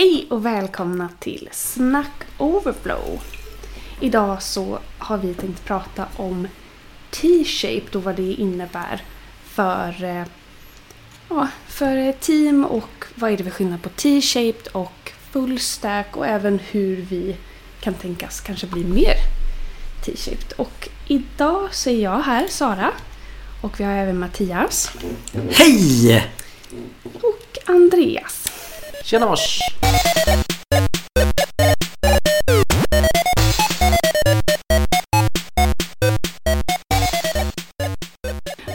Hej och välkomna till Snack Overflow. Idag så har vi tänkt prata om T-shaped och vad det innebär för, eh, ja, för team och vad är det för skillnad på T-shaped och full stack och även hur vi kan tänkas kanske bli mer T-shaped. Och idag så är jag här, Sara. Och vi har även Mattias Hej! och Andreas. Tjena mors!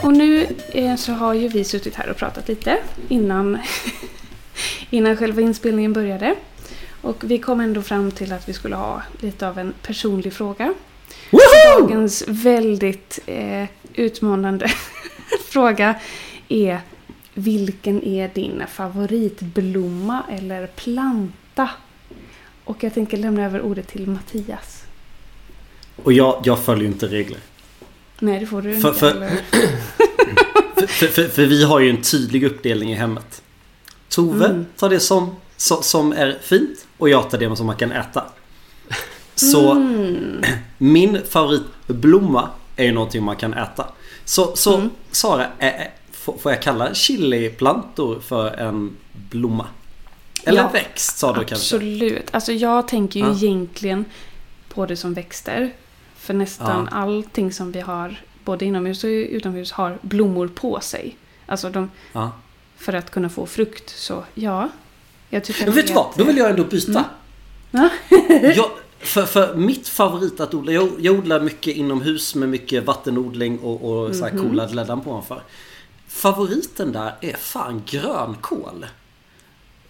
Och nu eh, så har ju vi suttit här och pratat lite innan, innan själva inspelningen började. Och vi kom ändå fram till att vi skulle ha lite av en personlig fråga. Woho! Dagens väldigt eh, utmanande fråga är Vilken är din favoritblomma eller planta? Och jag tänker lämna över ordet till Mattias. Och jag, jag följer ju inte regler. Nej, det får du För- inte. för-? För, för, för, vi har ju en tydlig uppdelning i hemmet. Tove Mm. tar det som, som, som är fint och jag tar det som man kan äta. Så Mm. min favoritblomma är ju någonting man kan äta. Så, så Mm. Sara, ä, får, jag kalla chiliplantor för en blomma? Eller Ja, växt sa du kanske? Absolut. Alltså jag tänker ju Ja. egentligen på det som växter. För nästan Ja. allting som vi har, både inomhus och utomhus, har blommor på sig. Alltså de, Ja. för att kunna få frukt. Så ja. Jag tycker Men vet du vad? Då vill jag ändå byta. Ja. jag, för, för mitt favorit att odla, jag, jag odlar mycket inomhus med mycket vattenodling och, och så här Mhm. coola gläddan på ovanför. Favoriten där är fan grönkål.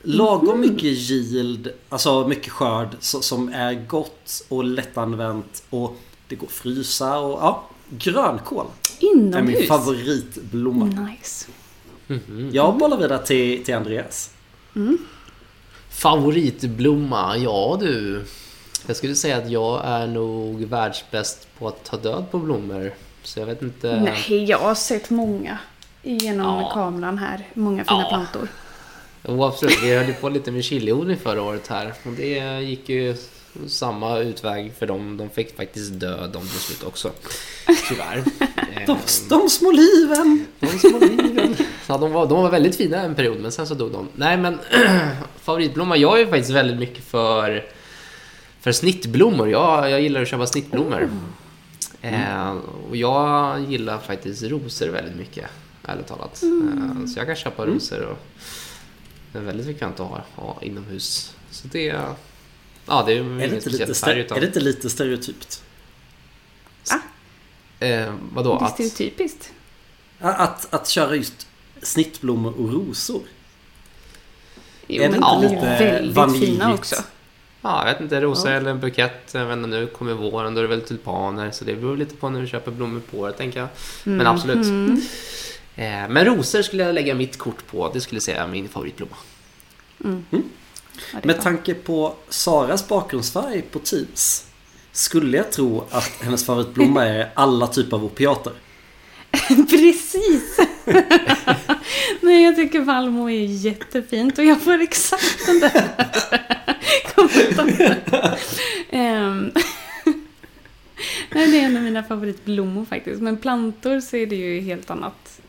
Lagom Mhm. mycket yield, alltså mycket skörd så, som är gott och lättanvänt och det går att frysa och ja. Grönkål är min Inomhus? favoritblomma. Nice. Mhm. Jag bollar vidare till, till Andreas. Favoritblomma? Ja du. Jag skulle säga att jag är nog världsbäst på att ta död på blommor. Så jag vet inte. Nej, jag har sett många genom Ja. kameran här. Många fina Ja. plantor. Jo, absolut. Vi höll ju på lite med chiliodling förra året här. Och det gick ju samma utväg för dem. De fick faktiskt dö de till slut också. Tyvärr. De, Eh, de små liven! De små liven. Ja, de, var, de var väldigt fina en period, men sen så dog de. Nej, men favoritblomma. Jag är ju faktiskt väldigt mycket för, för snittblommor. Jag, jag gillar att köpa snittblommor. Eh, och jag gillar faktiskt rosor väldigt mycket, ärligt talat. Eh, så jag kan köpa rosor och det är väldigt bekvämt att ha, ha inomhus. Så det... Ja, det är, Är det, inte lite, färg utan... är det inte lite stereotypt? Eh, vadå? Det är Att, stereotypiskt. Att, att köra just snittblommor och rosor. Jo, Är det inte är lite väldigt fina också. Ja, jag vet inte, rosor Ja. eller en bukett. Jag vet inte, nu kommer våren, då är det väl tulpaner. Så det beror lite på när du köper blommor på året, tänker jag. Men absolut. Mhm. Eh, men rosor skulle jag lägga mitt kort på. Det skulle jag säga är min favoritblomma. Mm. Ja, det är Med tanke på Saras bakgrundsfärg på Teams skulle jag tro att hennes favoritblomma är alla typer av opiater. Precis! Nej, jag tycker Valmo är jättefint och jag får exakt den där kommentaren. Ehm, Nej, det är en av mina favoritblommor faktiskt. Men plantor så är det ju helt annat.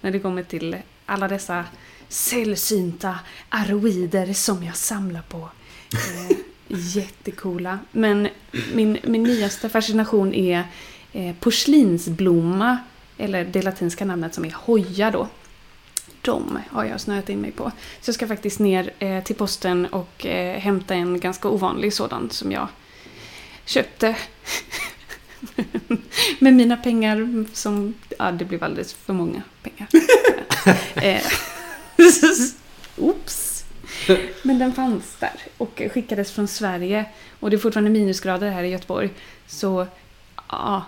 När det kommer till alla dessa sällsynta aroider som jag samlar på. Eh, jättecoola. Men min, min nyaste fascination är eh, porslinsblomma, eller det latinska namnet som är hoja då. De har jag snöat in mig på. Så jag ska faktiskt ner eh, till posten och eh, hämta en ganska ovanlig sådan som jag köpte. Med mina pengar som... Ja, det blev alldeles för många pengar. eh, Oops! Men den fanns där och skickades från Sverige. Och det är fortfarande minusgrader här i Göteborg. Så, ja.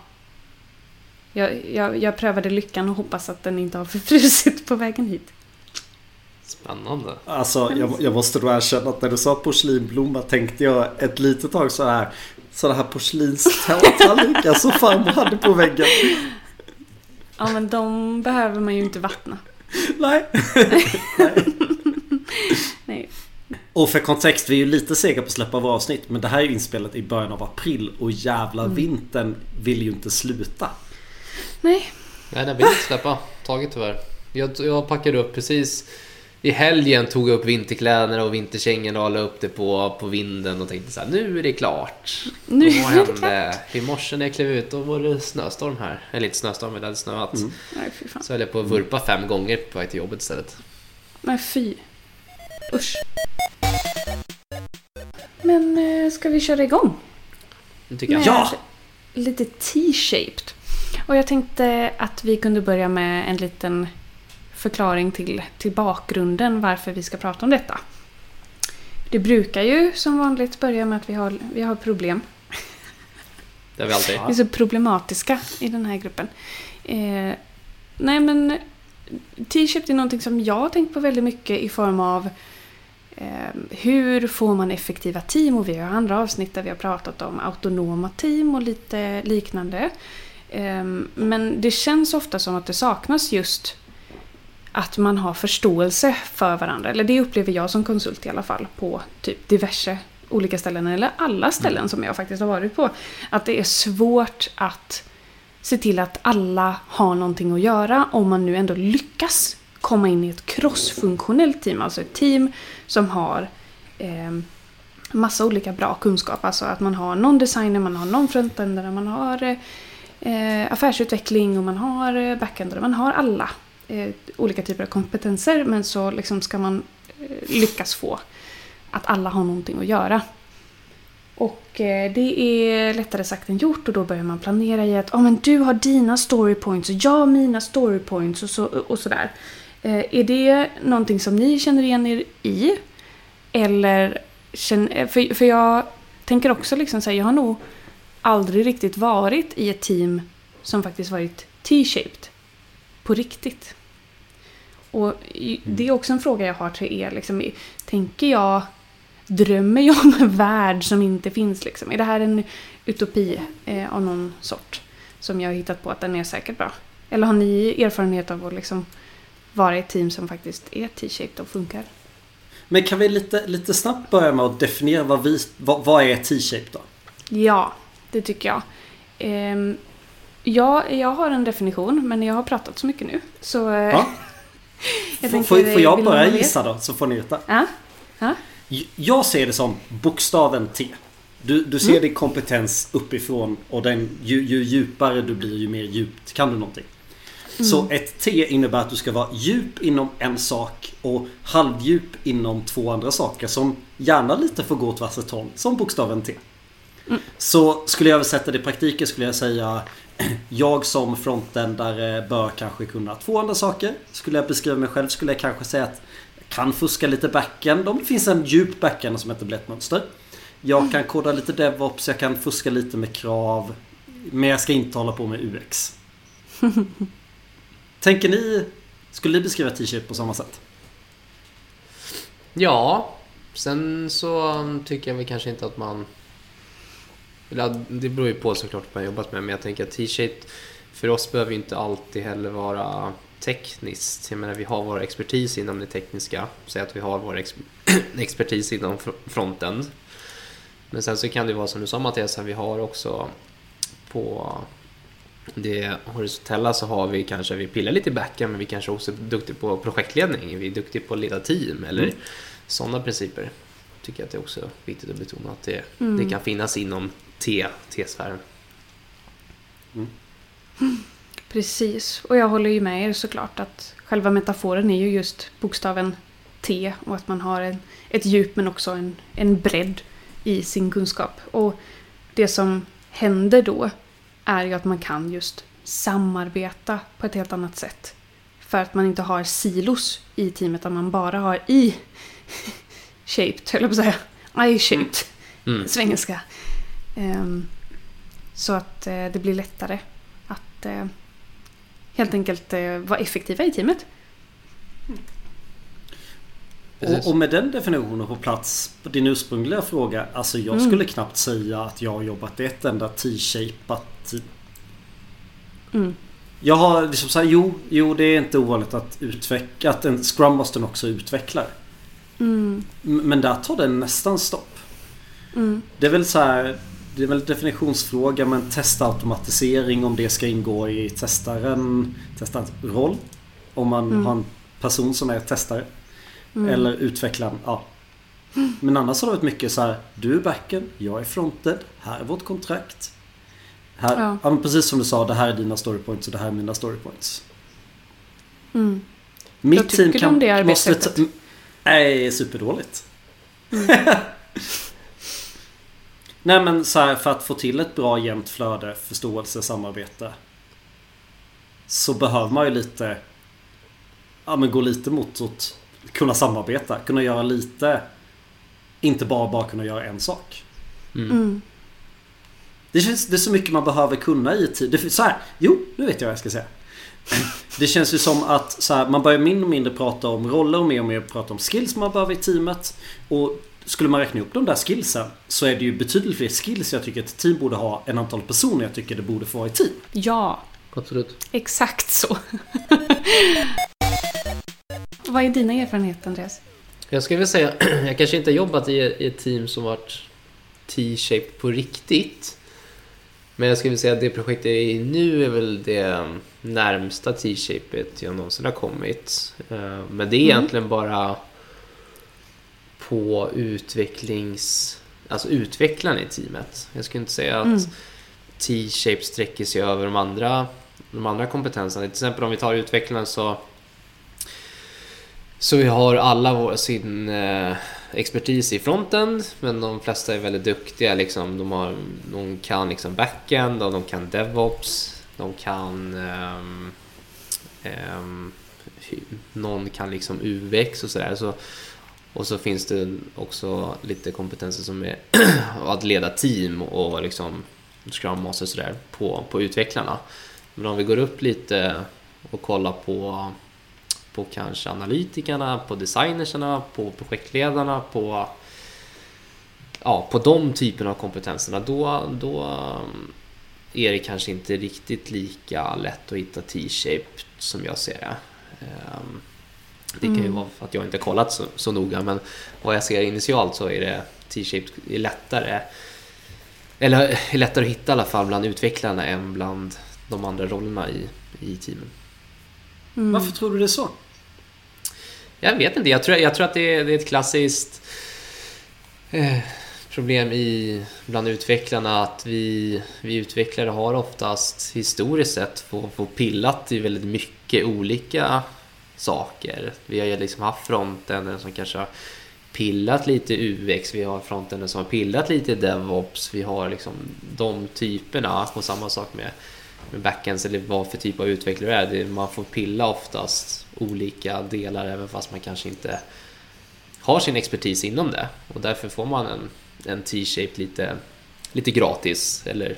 Jag, jag, jag prövade lyckan och hoppas att den inte har förfrusit på vägen hit. Spännande. Alltså jag, jag måste då erkänna att när du sa porslinblomma tänkte jag ett litet tag så här Sådana här porslinstallrikar som farmor hade på väggen. Ja, men de behöver man ju inte vattna. Nej. Nej. Och för kontext, vi är ju lite sega på att släppa våra avsnitt. Men det här är ju inspelat i början av april och jävla vintern vill ju inte sluta. Nej, Nej, den vill inte släppa taget tyvärr. Jag, jag packade upp precis i helgen tog jag upp vinterkläderna och vinterkängorna och la upp det på, på vinden och tänkte så här, nu är det klart. Nu och är vad hände? I morse när jag klev ut då var det snöstorm här. Eller inte snöstorm, men det hade snöat. nej fy fan. Så höll jag på att vurpa fem gånger på väg till jobbet istället. Nej fy. Usch. Men eh, ska vi köra igång? Det tycker jag. Med Ja! Lite T-shaped. Och jag tänkte att vi kunde börja med en liten förklaring till, till bakgrunden varför vi ska prata om detta. Det brukar ju som vanligt börja med att vi har, vi har problem. Det har vi alltid. Vi är så problematiska i den här gruppen. Eh, nej men T-shaped är någonting som jag har tänkt på väldigt mycket i form av eh, hur får man effektiva team? Och vi har andra avsnitt där vi har pratat om autonoma team och lite liknande. Eh, men det känns ofta som att det saknas just att man har förståelse för varandra. Eller det upplever jag som konsult i alla fall på typ diverse olika ställen, eller alla ställen som jag faktiskt har varit på. Att det är svårt att se till att alla har någonting att göra om man nu ändå lyckas komma in i ett crossfunktionellt team. Alltså ett team som har eh, massa olika bra kunskap. Alltså att man har någon designer, man har någon frontendare, man har eh, affärsutveckling och man har eh, backendare. Man har alla eh, olika typer av kompetenser men så liksom ska man eh, lyckas få att alla har någonting att göra. Och eh, det är lättare sagt än gjort och då börjar man planera i att oh, men du har dina storypoints och jag har mina storypoints och, så, och sådär. Eh, är det någonting som ni känner igen er i? Eller känner, eh, för, för jag tänker också liksom säga, jag har nog aldrig riktigt varit i ett team som faktiskt varit T-shaped. På riktigt. Och i- det är också en fråga jag har till er. Liksom, tänker jag Drömmer jag om en värld som inte finns? Liksom? Är det här en utopi eh, av någon sort? Som jag har hittat på att den är säkert bra? Eller har ni erfarenhet av att liksom vara ett team som faktiskt är T-shaped och funkar? Men kan vi lite, lite snabbt börja med att definiera vad, vi, vad, vad är T-shape då? Ja, det tycker jag. Ehm, ja, jag har en definition, men jag har pratat så mycket nu. Så eh, Ja. Jag Får, får, jag börja gissa då så får ni veta. Ja, ja. Jag ser det som bokstaven T. Du, du ser din kompetens uppifrån och den, ju, ju djupare du blir ju mer djupt kan du någonting. Så ett T innebär att du ska vara djup inom en sak och halvdjup inom två andra saker som gärna lite får gå åt varsitt håll. Som bokstaven T. Så skulle jag översätta det i praktiken skulle jag säga Jag som frontendare bör kanske kunna två andra saker. Skulle jag beskriva mig själv skulle jag kanske säga att jag kan fuska lite backend om det finns en djup backend som heter mönster. Jag kan koda lite DevOps, jag kan fuska lite med krav. Men jag ska inte hålla på med UX. Tänker ni, skulle ni beskriva t-shirt på samma sätt? Ja, sen så tycker jag väl kanske inte att man... Det beror ju på såklart vad man jobbat med, men jag tänker att t-shape för oss behöver ju inte alltid heller vara tekniskt. Jag menar, vi har vår expertis inom det tekniska. Säg att vi har vår ex expertis inom fr- frontend. Men sen så kan det vara som du sa Mattias, att vi har också på det horisontella så har vi kanske, vi pillar lite i backen men vi kanske också är duktiga på projektledning. Vi är duktiga på att leda team eller Mm. sådana principer. Tycker jag att det är också viktigt att betona att det, Mm. det kan finnas inom T, T-sfären. Precis, och jag håller ju med er såklart att själva metaforen är ju just bokstaven T och att man har en, ett djup men också en, en bredd i sin kunskap. Och det som händer då är ju att man kan just samarbeta på ett helt annat sätt. För att man inte har silos i teamet, utan man bara har i shaped, höll jag på att säga. I-shaped, Mm. svengelska. Ehm, så att eh, det blir lättare att eh, helt enkelt eh, vara effektiva i teamet. Precis. Och, och med den definitionen på plats på din ursprungliga fråga. Alltså jag Mm. skulle knappt säga att jag har jobbat i ett enda T-shapat. Mm. Jag har liksom sagt, jo, jo det är inte ovanligt att utveckla, att en Scrum Master också utvecklar. Mm. Men där tar det nästan stopp. Mm. Det är väl så här, det är väl definitionsfråga men testautomatisering om det ska ingå i testaren, testarens roll. Om man Mm. har en person som är testare. Mm. Eller utvecklaren, ja. Men annars har det varit mycket så här, du är backen, jag är fronted, här är vårt kontrakt. Här, Ja. ja. men precis som du sa, det här är dina storypoints och det här är mina storypoints. Mm. Mitt tycker du om det måste arbetssättet? ta- Nej, superdåligt. Mm. Nej men så här, för att få till ett bra jämnt flöde, förståelse, samarbete. Så behöver man ju lite Ja men gå lite mot att kunna samarbeta, kunna göra lite Inte bara bara kunna göra en sak. Mm. Mm. Det, känns, det är så mycket man behöver kunna i tid. Det, så här, jo, nu vet jag vad jag ska säga. Det känns ju som att så här, man börjar mindre och mindre prata om roller och mer och mer prata om skills man behöver i teamet. Och skulle man räkna upp de där skillsen så är det ju betydligt fler skills jag tycker ett team borde ha än antal personer jag tycker det borde få ha i team. Ja, Absolut. exakt så. Vad är dina erfarenheter Andreas? Jag skulle vilja säga, jag kanske inte har jobbat i, i ett team som varit T-shaped på riktigt. Men jag skulle vilja säga att det projekt jag är i nu är väl det närmsta T-shapet jag någonsin har kommit. Eh, Men det är Mm. egentligen bara på utvecklings... Alltså utvecklaren i teamet. Jag skulle inte säga att Mm. T-shape sträcker sig över de andra, de andra kompetenserna. Till exempel om vi tar utvecklaren så så vi har alla vår, sin eh, expertis i fronten men de flesta är väldigt duktiga. Liksom. De, har, de kan liksom backend och de kan DevOps. De kan... ehm, hy- någon kan liksom UX och sådär. Så, och så finns det också lite kompetenser som är att leda team och liksom Scrum Master och sådär på, på utvecklarna. Men om vi går upp lite och kollar på på kanske analytikerna, på designerserna, på projektledarna, på ja, på de typerna av kompetenserna då, då eh, är det kanske inte riktigt lika lätt att hitta T-shape som jag ser det. Ehm, det kan ju Mm. vara för att jag inte kollat så, så noga men vad jag ser initialt så är det T-shape är lättare eller är lättare att hitta i alla fall bland utvecklarna än bland de andra rollerna i, i teamen. Mm. Varför tror du det är så? Jag vet inte, jag tror, jag tror att det är, det är ett klassiskt eh, problem i, bland utvecklarna att vi, vi utvecklare har oftast historiskt sett få, få pillat i väldigt mycket olika saker. Vi har liksom haft frontenden som kanske har pillat lite UX, vi har frontenden som har pillat lite DevOps, vi har liksom de typerna och samma sak med med backends eller vad för typ av utvecklare det är. Det, man får pilla oftast olika delar även fast man kanske inte har sin expertis inom det. Och därför får man en, en T-shape lite, lite gratis eller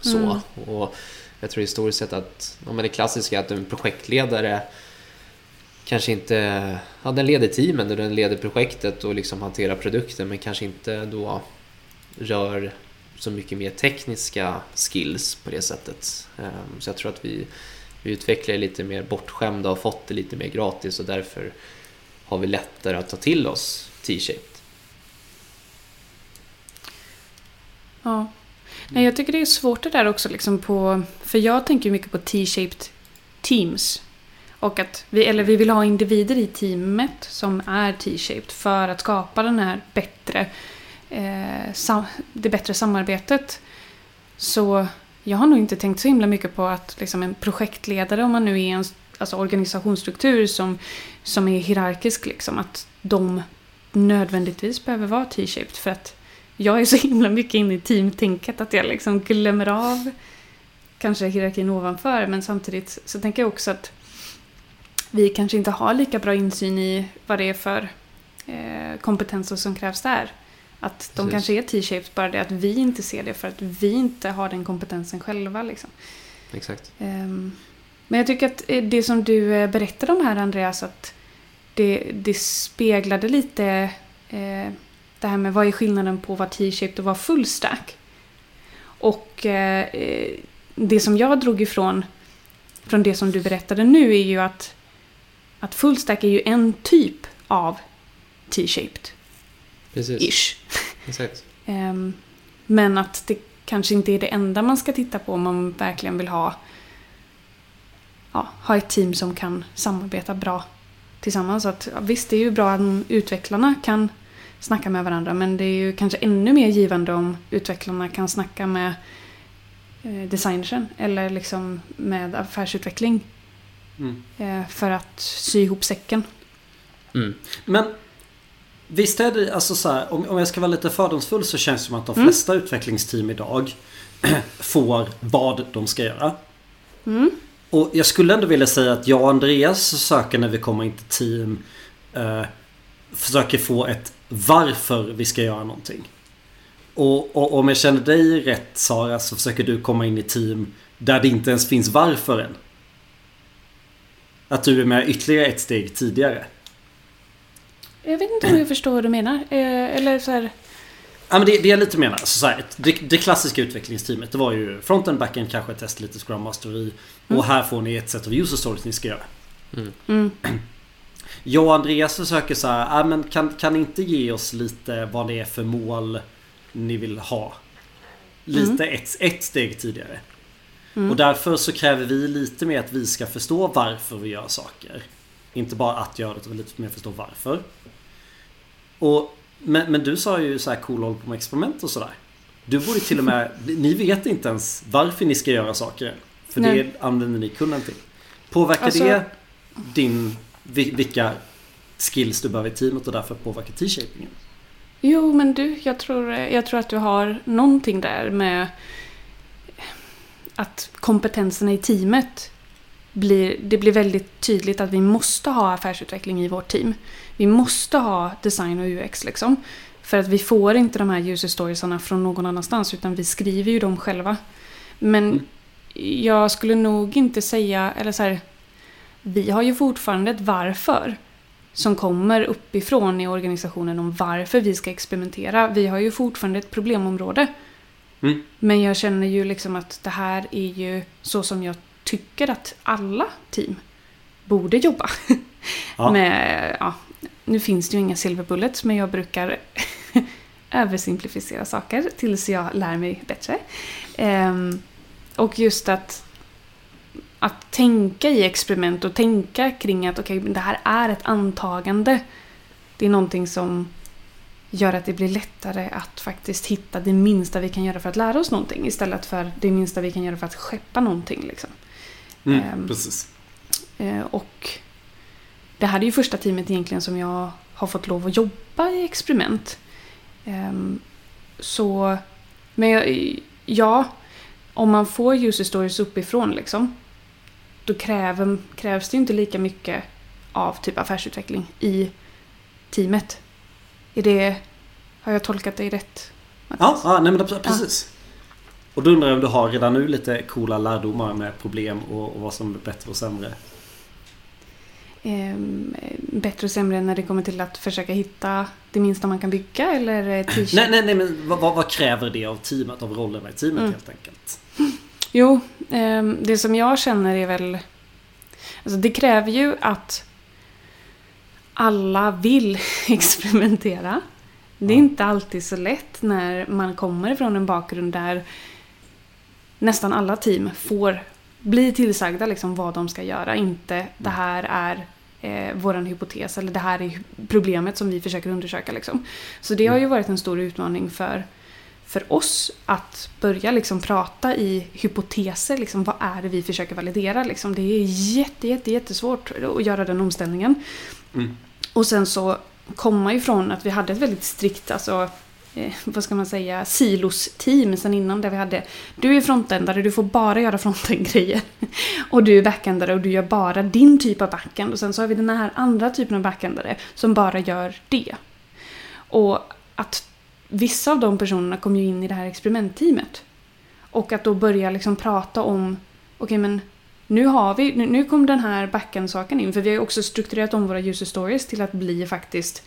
så. Mm. Och jag tror historiskt sett att om man är klassiska att en projektledare kanske inte, ja den leder teamen och den leder projektet och liksom hanterar produkten men kanske inte då rör så mycket mer tekniska skills på det sättet. Ehm, så jag tror att vi, vi utvecklar lite mer bortskämda och fått det lite mer gratis och därför har vi lättare att ta till oss T-shaped. Ja. Nej, jag tycker det är svårt det där också liksom på... För jag tänker mycket på T-shaped teams. Och att vi, eller vi vill ha individer i teamet som är T-shaped för att skapa den här bättre, eh, sam, det bättre samarbetet. Så jag har nog inte tänkt så himla mycket på att liksom en projektledare, om man nu är en alltså organisationsstruktur som, som är hierarkisk, liksom, att de nödvändigtvis behöver vara T-shaped. För att jag är så himla mycket inne i teamtänket att jag liksom glömmer av kanske hierarkin ovanför. Men samtidigt så tänker jag också att vi kanske inte har lika bra insyn i vad det är för eh, kompetenser som krävs där. Att de Precis. kanske är T-shaped, bara det att vi inte ser det för att vi inte har den kompetensen själva. Liksom. Exakt. Ehm, Men jag tycker att eh, det som du eh, berättade om här Andreas, att det, det speglade lite eh, det här med vad är skillnaden på att vara T-shaped och vara full stack. Och eh, eh, det som jag drog ifrån från det som du berättade nu är ju att, att full stack är ju en typ av T-shaped. Precis. Ish. Exakt. Ehm, men att det kanske inte är det enda man ska titta på om man verkligen vill ha, ja, ha ett team som kan samarbeta bra tillsammans. Så att, ja, visst, det är ju bra att utvecklarna kan snacka med varandra men det är ju kanske ännu mer givande om utvecklarna kan snacka med eh, designern eller liksom med affärsutveckling Mm. eh, för att sy ihop säcken. Mm. Men visst är det alltså så här, om, om jag ska vara lite fördomsfull så känns det som att de Mm. flesta utvecklingsteam idag får vad de ska göra. Mm. Och jag skulle ändå vilja säga att jag och Andreas söker när vi kommer in till team eh, försöker få ett varför vi ska göra någonting. Och, och om jag känner dig rätt Sara så försöker du komma in i team där det inte ens finns varför än. Att du är med ytterligare ett steg tidigare. Jag vet inte om jag förstår vad du menar. Eh, eller så här, Ja men det, det jag lite menar. Alltså så här, det, det klassiska utvecklingsteamet det var ju frontend, backend, kanske ett test, lite Scrum Master i. Mm. Och här får ni ett set of user stories ni ska göra. mm, Jag och Andreas försöker så här, ja, men kan, kan ni inte ge oss lite vad det är för mål ni vill ha? Lite ett, ett steg tidigare. Mm. Och därför så kräver vi lite mer att vi ska förstå varför vi gör saker. Inte bara att göra det, utan lite mer förstå varför. Och, men, men du sa ju så här cool håll på med experiment och sådär. Du borde till och med, ni vet inte ens varför ni ska göra saker. För Nej. det använder ni kunden till. Påverkar Alltså- det din, vi- vilka skills du behöver i teamet och därför påverkar t-shapingen? Jo, men du, jag tror, jag tror att du har någonting där med att kompetenserna i teamet blir, det blir väldigt tydligt att vi måste ha affärsutveckling i vårt team. Vi måste ha design och UX liksom. För att vi får inte de här user storiesarna från någon annanstans utan vi skriver ju dem själva. Men Mm. jag skulle nog inte säga, eller så här, vi har ju fortfarande ett varför som kommer uppifrån i organisationen om varför vi ska experimentera. Vi har ju fortfarande ett problemområde. Mm. Men jag känner ju liksom att det här är ju så som jag tycker att alla team borde jobba. Ja. Med, ja, nu finns det ju inga silver bullets men jag brukar översimplificera saker tills jag lär mig bättre. Ehm, och just att, att tänka i experiment och tänka kring att okej, men det här är ett antagande. Det är någonting som gör att det blir lättare att faktiskt hitta det minsta vi kan göra för att lära oss någonting istället för det minsta vi kan göra för att skeppa någonting. Liksom. Mm, Ehm, precis. Eh, och det här är ju första teamet egentligen som jag har fått lov att jobba i experiment. Ehm, så, men jag, ja, om man får user stories uppifrån liksom, då kräver, krävs det ju inte lika mycket av typ affärsutveckling i teamet. Är det, har jag tolkat dig rätt? Ja, Mattias? ja nej, men precis. Och då undrar jag om du har redan nu lite coola lärdomar med problem och, och vad som är bättre och sämre. Ehm, bättre och sämre när det kommer till att försöka hitta det minsta man kan bygga eller eh, t-shirt? Nej, nej, nej men vad, vad, kräver det av teamet, av rollerna i teamet Mm. helt enkelt? Jo, ehm, det som jag känner är väl... Alltså det kräver ju att alla vill experimentera. Det är inte alltid så lätt när man kommer från en bakgrund där nästan alla team får bli tillsagda liksom vad de ska göra. Inte det här är eh, våran hypotes eller det här är problemet som vi försöker undersöka. Liksom. Så det har ju varit en stor utmaning för, för oss att börja liksom prata i hypoteser. Liksom, vad är det vi försöker validera? Liksom. Det är jätte, jätte, jättesvårt att göra den omställningen. Mm. Och sen så komma ifrån att vi hade ett väldigt strikt, alltså, eh, vad ska man säga, silos-team sen innan där vi hade du är frontendare, du får bara göra frontend-grejer. Och du är backendare och du gör bara din typ av backend. Och sen så har vi den här andra typen av backendare som bara gör det. Och att vissa av de personerna kom ju in i det här experimentteamet. Och att då börja liksom prata om, okej men nu har vi, nu, nu kom den här backend-saken in, för vi har ju också strukturerat om våra user stories till att bli faktiskt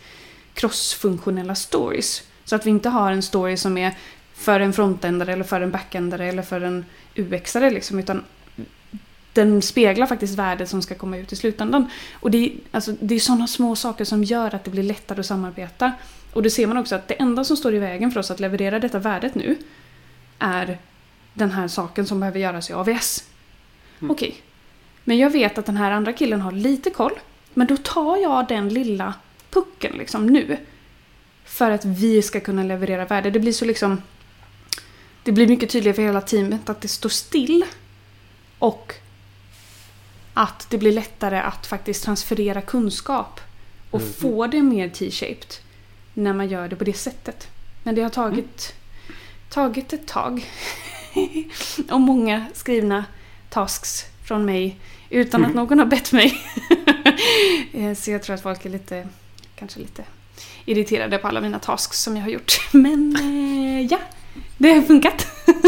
crossfunktionella stories. Så att vi inte har en story som är för en frontendare eller för en backendare eller för en UXare liksom, utan den speglar faktiskt värdet som ska komma ut i slutändan. Och det är, alltså, det är sådana små saker som gör att det blir lättare att samarbeta. Och det ser man också att det enda som står i vägen för oss att leverera detta värdet nu är den här saken som behöver göras i AVS. Mm. Okej. Men jag vet att den här andra killen har lite koll. Men då tar jag den lilla pucken liksom nu. För att vi ska kunna leverera värde. Det blir så liksom... Det blir mycket tydligare för hela teamet att det står still. Och att det blir lättare att faktiskt transferera kunskap. Och Mm. få det mer T-shaped. När man gör det på det sättet. Men det har tagit, tagit ett tag. och många skrivna tasks från mig. Utan att Mm. någon har bett mig. Eh, Så jag tror att folk är lite, kanske lite irriterade på alla mina tasks som jag har gjort. Men eh, ja, det har funkat.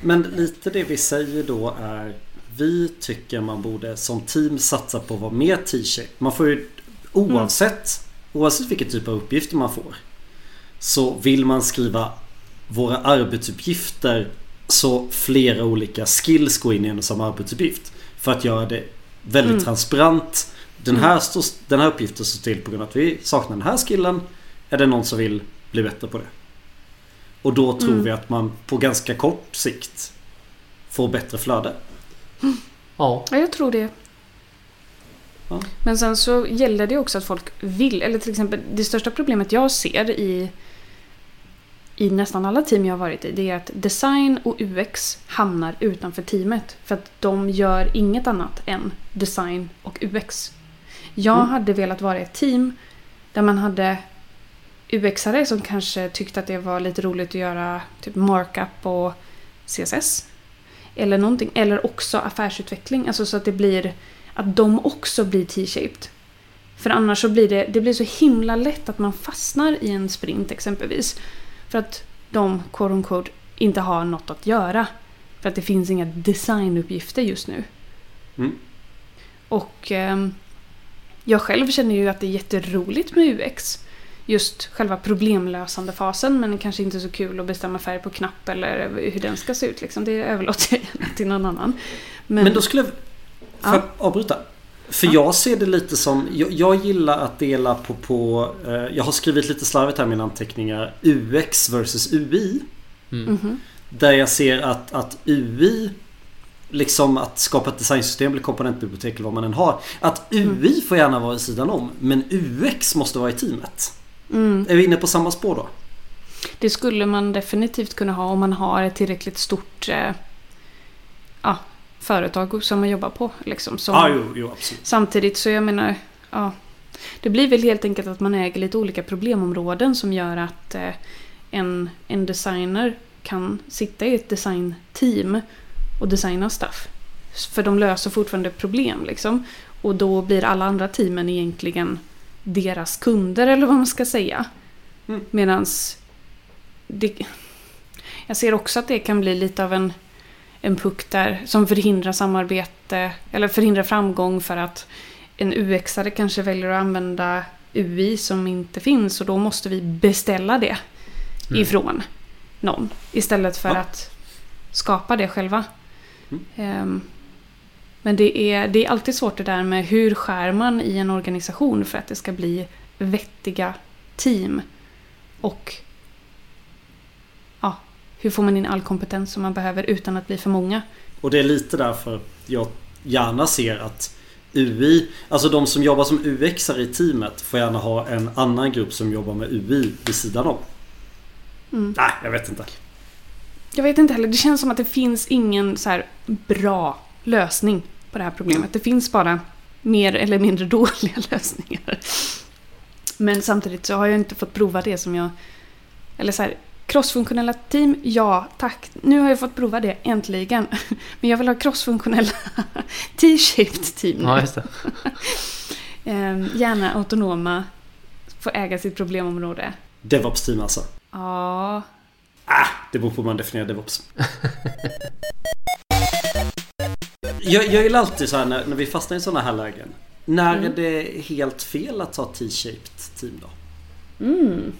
Men lite det vi säger då är Vi tycker man borde som team satsa på att vara mer t-shape. Man får ju oavsett Oavsett vilken typ av uppgifter man får Så vill man skriva Våra arbetsuppgifter Så flera olika skills går in i en samma arbetsuppgift. För att göra det väldigt Mm. transparent. Den här, står, den här uppgiften står till på grund av att vi saknar den här skillen. Är det någon som vill bli bättre på det? Och då tror Mm. vi att man på ganska kort sikt får bättre flöde. Ja. Ja, jag tror det. Ja. Men sen så gäller det också att folk vill. Eller till exempel, det största problemet jag ser i, i nästan alla team jag har varit i, det är att design och UX hamnar utanför teamet. För att de gör inget annat än design och UX. Jag Mm. hade velat vara i ett team där man hade UXare som kanske tyckte att det var lite roligt att göra typ markup och CSS. Eller någonting. Eller också affärsutveckling. Alltså så att det blir att de också blir T-shaped. För annars så blir det, det blir så himla lätt att man fastnar i en sprint exempelvis. För att de, quote unquote, inte har något att göra. För att det finns inga designuppgifter just nu. Mm. Och ehm, jag själv känner ju att det är jätteroligt med UX. Just själva problemlösande fasen men kanske inte så kul att bestämma färg på knapp eller hur den ska se ut. Liksom. Det överlåter jag gärna till någon annan. Men, Men då skulle jag... Får Ja. avbryta? För Ja. jag ser det lite som... Jag, jag gillar att dela på... på eh, jag har skrivit lite slarvigt här i mina anteckningar. UX versus UI. Mm. Mhm. Där jag ser att, att UI Liksom att skapa ett designsystem eller komponentbibliotek eller vad man än har. Att UI får gärna vara i sidan om. Men UX måste vara i teamet. Mm. Är vi inne på samma spår då? Det skulle man definitivt kunna ha om man har ett tillräckligt stort eh, ja, företag som man jobbar på. Liksom, som, Ja, jo, jo absolut. Samtidigt så jag menar, ja. Det blir väl helt enkelt att man äger lite olika problemområden som gör att eh, en, en designer kan sitta i ett designteam och designa stuff. För de löser fortfarande problem liksom. Och då blir alla andra teamen egentligen deras kunder eller vad man ska säga. Mm. Medans det, jag ser också att det kan bli lite av en, en puck där som förhindrar samarbete eller förhindrar framgång för att en UX-are kanske väljer att använda UI som inte finns och då måste vi beställa det Mm. ifrån någon istället för Ja. att skapa det själva. Mm. Ehm, men det är, det är alltid svårt det där med hur skär man i en organisation för att det ska bli vettiga team. Och hur får man in all kompetens som man behöver utan att bli för många. Och det är lite därför jag gärna ser att UI, alltså de som jobbar som UXare i teamet får gärna ha en annan grupp som jobbar med UI vid sidan om. Mm. Nej, jag vet inte. Jag vet inte heller, det känns som att det finns ingen så här bra lösning på det här problemet. Det finns bara mer eller mindre dåliga lösningar. Men samtidigt så har jag inte fått prova det som jag... Eller så här, crossfunktionella team, ja tack. Nu har jag fått prova det, äntligen. Men jag vill ha crossfunktionella T-shaped team. Ja, just det. Ehm, gärna autonoma, få äga sitt problemområde. DevOps-team alltså. Ja, Ah, det beror på hur man definierar DevOps. jag, jag gillar alltid så här när, när vi fastnar i sådana här lägen. När Mm. är det helt fel att ta T-shaped team då? mm.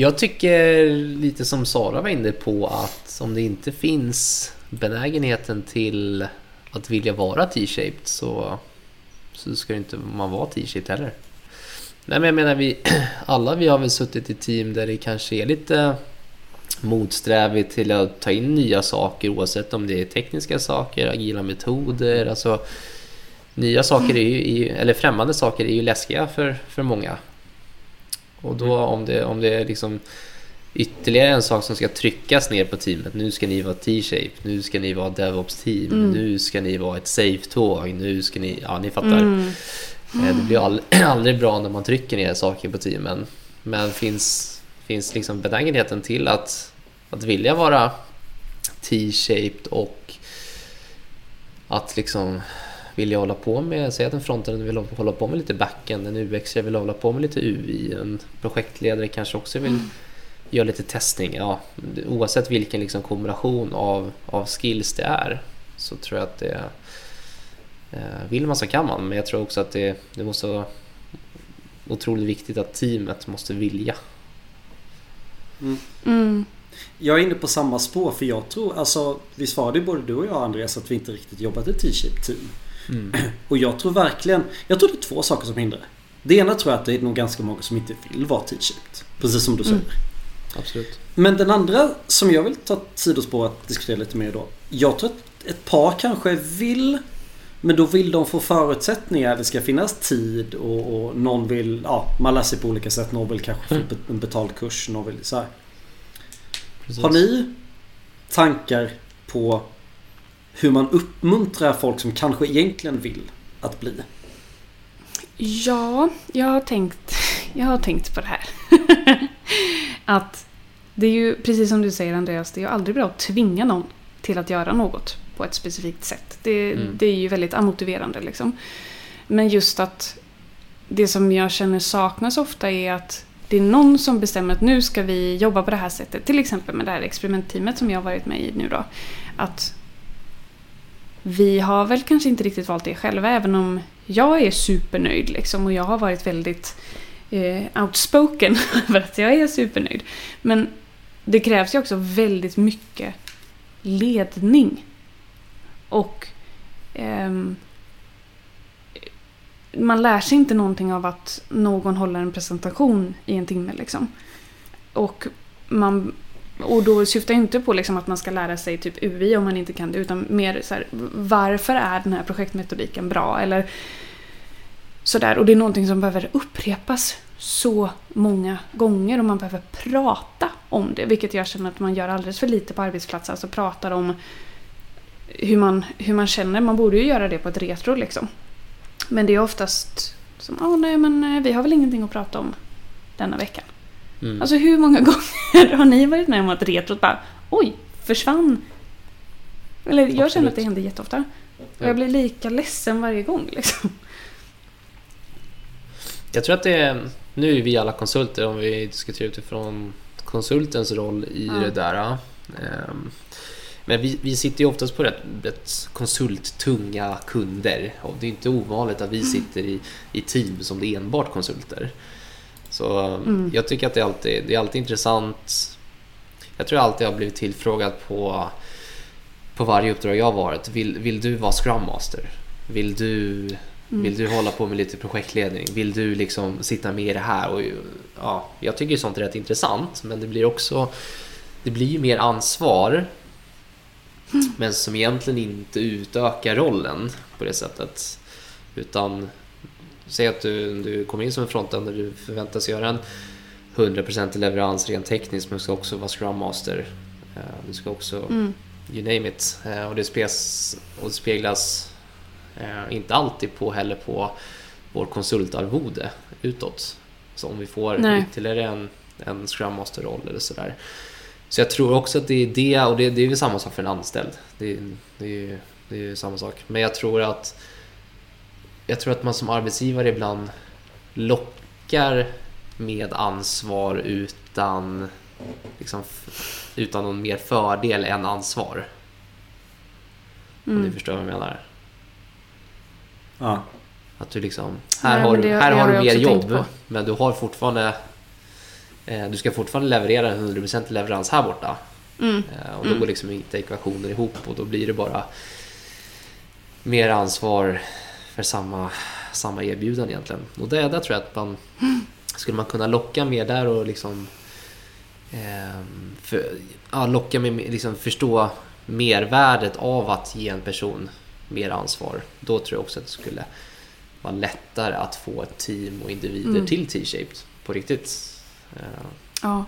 Jag tycker lite som Sara var inne på att om det inte finns benägenheten till att vilja vara T-shaped så, så ska inte man vara T-shaped heller. Nej men jag menar vi alla vi har väl suttit i team där det kanske är lite motsträvigt till att ta in nya saker oavsett om det är tekniska saker, agila metoder, alltså nya saker är ju, eller främmande saker är ju läskiga för, för många. Och då om det, om det är liksom ytterligare en sak som ska tryckas ner på teamet. Nu ska ni vara T-shape, nu ska ni vara DevOps team, Mm. nu ska ni vara ett safe-tåg, nu ska ni, ja ni fattar. Mm. Eh, Det blir all, aldrig bra när man trycker ner saker på teamen. Men finns, finns liksom benägenheten till att, att vilja vara T-shaped och att liksom vilja hålla på med, säg att en frontend vill hålla på med lite backend, en UX vill hålla på med lite UI, en projektledare kanske också vill göra lite testning. Ja, oavsett vilken liksom kombination av, av skills det är så tror jag att det Eh, Vill man så kan man, men jag tror också att det, det måste vara otroligt viktigt att teamet måste vilja. Mm. Jag är inne på samma spår för jag tror, alltså vi svarade ju både du och jag Andreas att vi inte riktigt jobbat i T-shape team. Och jag tror verkligen, jag tror det är två saker som hindrar. Det ena tror jag att det är nog ganska många som inte vill vara T-shaped. Precis som du säger. Absolut. Men den andra som jag vill ta sidospår att diskutera lite mer då. Jag tror att ett par kanske vill men då vill de få förutsättningar. Det ska finnas tid och, och någon vill, ja man lär sig på olika sätt. Någon vill kanske få Mm. en betald kurs. Någon vill så. Har ni tankar på hur man uppmuntrar folk som kanske egentligen vill att bli? Ja, jag har tänkt, jag har tänkt på det här. att det är ju, precis som du säger Andreas, det är ju aldrig bra att tvinga någon till att göra något på ett specifikt sätt. Det, Mm. det är ju väldigt amotiverande liksom. Men just att det som jag känner saknas ofta är att det är någon som bestämmer att nu ska vi jobba på det här sättet. Till exempel med det här experimentteamet som jag har varit med i nu då. Att vi har väl kanske inte riktigt valt det själva även om jag är supernöjd liksom och jag har varit väldigt eh, outspoken över att jag är supernöjd. Men det krävs ju också väldigt mycket ledning. Och ehm, man lär sig inte någonting av att någon håller en presentation i en timme liksom. Och, man, och då syftar jag inte på liksom att man ska lära sig typ UI om man inte kan det utan mer så här, varför är den här projektmetodiken bra? Eller sådär. Och det är någonting som behöver upprepas så många gånger och man behöver prata om det. Vilket jag känner att man gör alldeles för lite på arbetsplatser. Alltså pratar om hur man, hur man känner. Man borde ju göra det på ett retro liksom. Men det är oftast som, ah, nej men eh, vi har väl ingenting att prata om denna veckan. Mm. Alltså hur många gånger har ni varit med om att retrot bara, oj, försvann? Eller jag känner Absolut. att det händer jätteofta. Och Ja. jag blir lika ledsen varje gång liksom. Jag tror att det är, nu är vi alla konsulter om vi diskuterar utifrån konsultens roll i Ja. det där. Ehm, Men vi, vi sitter ju oftast på rätt, rätt konsulttunga kunder och det är inte ovanligt att vi sitter i, i team som det är enbart konsulter. Så Mm. jag tycker att det är, alltid, det är alltid intressant. Jag tror jag alltid har blivit tillfrågad på, på varje uppdrag jag har varit. Vill, vill du vara Scrum Master? Vill du Mm. vill du hålla på med lite projektledning? Vill du liksom sitta med i det här? Och, ja, jag tycker sånt är rätt intressant men det blir också det blir ju mer ansvar men som egentligen inte utökar rollen på det sättet. Utan säg att du, du kommer in som en frontend där du förväntas göra en 100% leverans rent tekniskt men du ska också vara Scrum Master. Eh, Du ska också Mm. you name it. Eh, Och det speglas, och det speglas eh, inte alltid på heller på vår konsultarvode utåt. Så om vi får Nej. ytterligare en, en Scrum Master-roll eller sådär. Så jag tror också att det är det, och det, det är väl samma sak för en anställd. Det, det, är ju- det är ju samma sak. Men jag tror att jag tror att man som arbetsgivare ibland lockar med ansvar utan liksom, utan någon mer fördel än ansvar. Om ni Mm. förstår vad jag menar. Ja. Att du liksom, här Nej, har, det- här det har du mer jobb men du har fortfarande Eh, du ska fortfarande leverera en 100% leverans här borta. Mm. Eh, och då går liksom inte ekvationer ihop och då blir det bara mer ansvar för samma, samma erbjudande egentligen. Och det, där tror jag att man skulle man kunna locka mer där och liksom eh, för, ja, locka med liksom förstå mervärdet av att ge en person mer ansvar. Då tror jag också att det skulle vara lättare att få ett team och individer Mm. till T-shaped på riktigt. Eh, Ja.